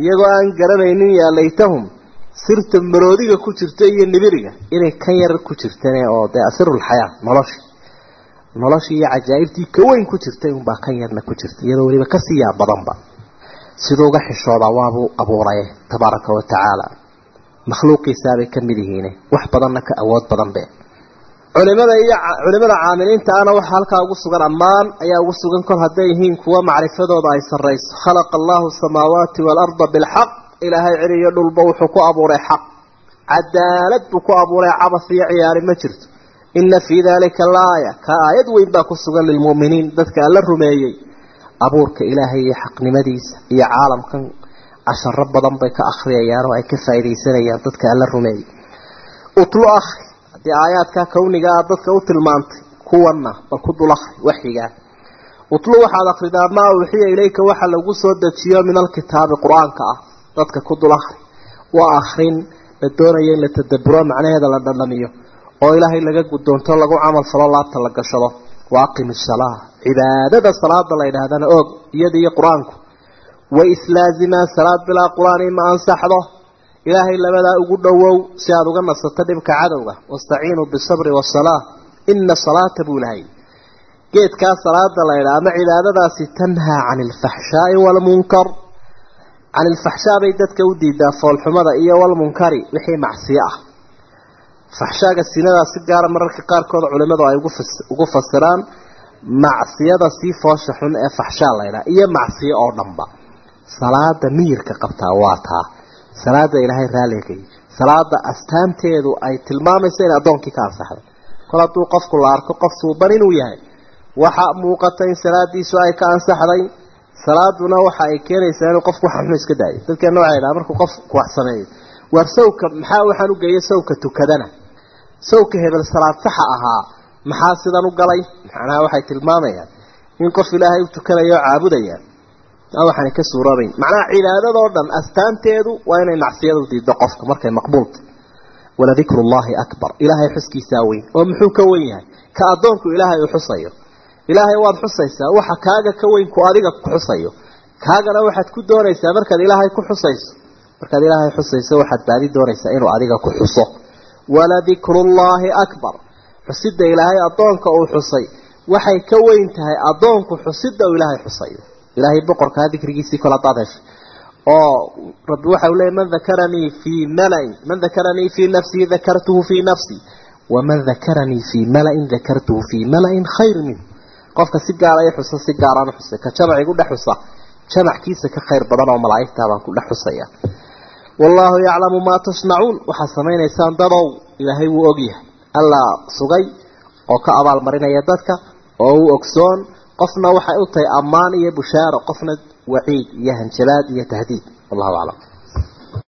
B: iyagoo aan garanaynin yaa laytahum sirta maroodiga ku jirta iyo nibiriga inay kan yar ku jirtan oo dee asirulxayaa nolosha noloshii iyo cajaa'ibtii ka weyn ku jirtay unbaa kan yarna ku jirta iyadoo weliba ka sii yaa badanba siduu uga xishoodaa waabuu abuuray tabaaraka wa tacaala. Makhluuqiisaabay ka mid yihiine wax badanna ka awood badan be culimada iyo culimada caamiliinta ana waxaa halkaa ugu sugan ammaan ayaa ugu sugan kol hadday yihiin kuwa macrifadooda ay sarrayso. Khalaqa allahu asamaawaati waalarda bilxaq ilaahay celi iyo dhulba wuxuu ku abuuray xaq. Cadaalad buu ku abuuray cabas iyo ciyaari ma jirto. Ina fii dalika laaya ka aayad weyn baa ku sugan lilmu'miniin dadka alla rumeeyey abuurka ilaahay iyo xaqnimadiisa iyo caalamkan casharo badan bay ka akhriyayaan oo ay ka faa'iidaysanayaan dadka alla rumeeyey utlu akhri haddii aayaadka kawniga ah dadka u tilmaantay kuwanna bal ku dul akhri waxyigaa utlu waxaad akhridaa maa uuxiya ilayka waxa lagu soo dejiyo min alkitaabi qur'aanka ah. Dadka ku dul akhri waa akhrin la doonayo in la tadaburo macnaheeda la dhandhamiyo oo ilaahay laga guddoonto lagu camal falo laabta la gashado. Wa aqimi cibaadada salaada la yidhaahdana oog iyada iyo qur'aanku. Way islaazimaan salaad bilaa qur'aan ima ansaxdo? Ilaahay labadaa ugu dhowow si aada uga nasato dhibka cadowga. Wastaciinuu bisabri wasalaa ina salaata buu lahay geedkaa salaada la yidhaha ama cibaadadaasi tanhaa cani alfaxshaai waalmunkar can ilfaxshaa bay dadka u diidaa foolxumada iyo walmunkari wixii macsiyo ah. Faxshaaga sinadaa si gaara mararka qaarkood culimadu ay ugu fasiraan macsiyada sii foosha xun ee faxshaa laydhaha iyo macsiyo oo dhanba. Salaada miyirka qabtaa waa taa. Salaada ilaahay raaligay salaada astaanteedu ay tilmaamayso in addoonkii ka ansaxday. Kol hadduu qofku la arko qof suuban inuu yahay waxa muuqata in salaadiisu ay ka ansaxday. Salaaduna waxa ay keenaysaa inuu qofku wax xun iska daayo. Dadkeena waxay dhaha markuu qofku wax sameeyo. Waar sawka maxaa waxaan u geeyay sawka tukadana? Sawka hebel salaad saxa ahaa maxaa sidan u galay? Macnaha waxay tilmaamayaan. In qof ilaahay u tukanayo oo caabudaya waxaana ka suuroobayn macnaha cibaadadoo dhan astaanteedu waa inay macsiyadu diiddo qofka markay maqbuulta waladikru llahi akbar. Ilaahay xuskiisaa weyn. Oo muxuu ka wen yahay? Ka addoonku ilaahay uu xusayo. Ilaahay waad xusaysaa waxa kaaga ka weyn ku adiga ku xusayo. Kaagana waxaad ku doonaysaa markaad ilaahay ku xusayso. Markaad ilaahay xusayso waxaad baadi doonaysaa inuu adiga ku xuso. Waladikrullaahi akbar xusidda ilaahay addoonka uu xusay waxay ka weyn tahay addoonku xusidda uu ilaahay xusayo. Ilaahay boqorkaa dikrigiisii hadaad heshay oo rabbi waxa uu leeyay man dakaranii fii malain man dakaranii fii nafsii dakartuhu fii nafsii waman dakaranii fii malain dakartuhu fii malain khayr minhu qofka si gaara i xusa si gaaraan xusay ka jamac igu dhex xusa jamackiisa ka khayr badan oo malaa'igtaa baan ku dhex xusaya. Wallaahu yaclamu maa tasnacuun waxaad samaynaysaan dadow ilaahay wuu ogyahay allaa sugay oo ka abaalmarinaya dadka oo u ogsoon qofna waxay u tahay ammaan iyo bushaaro qofna waciid iyo hanjabaad iyo tahdiid. Wallahu aclam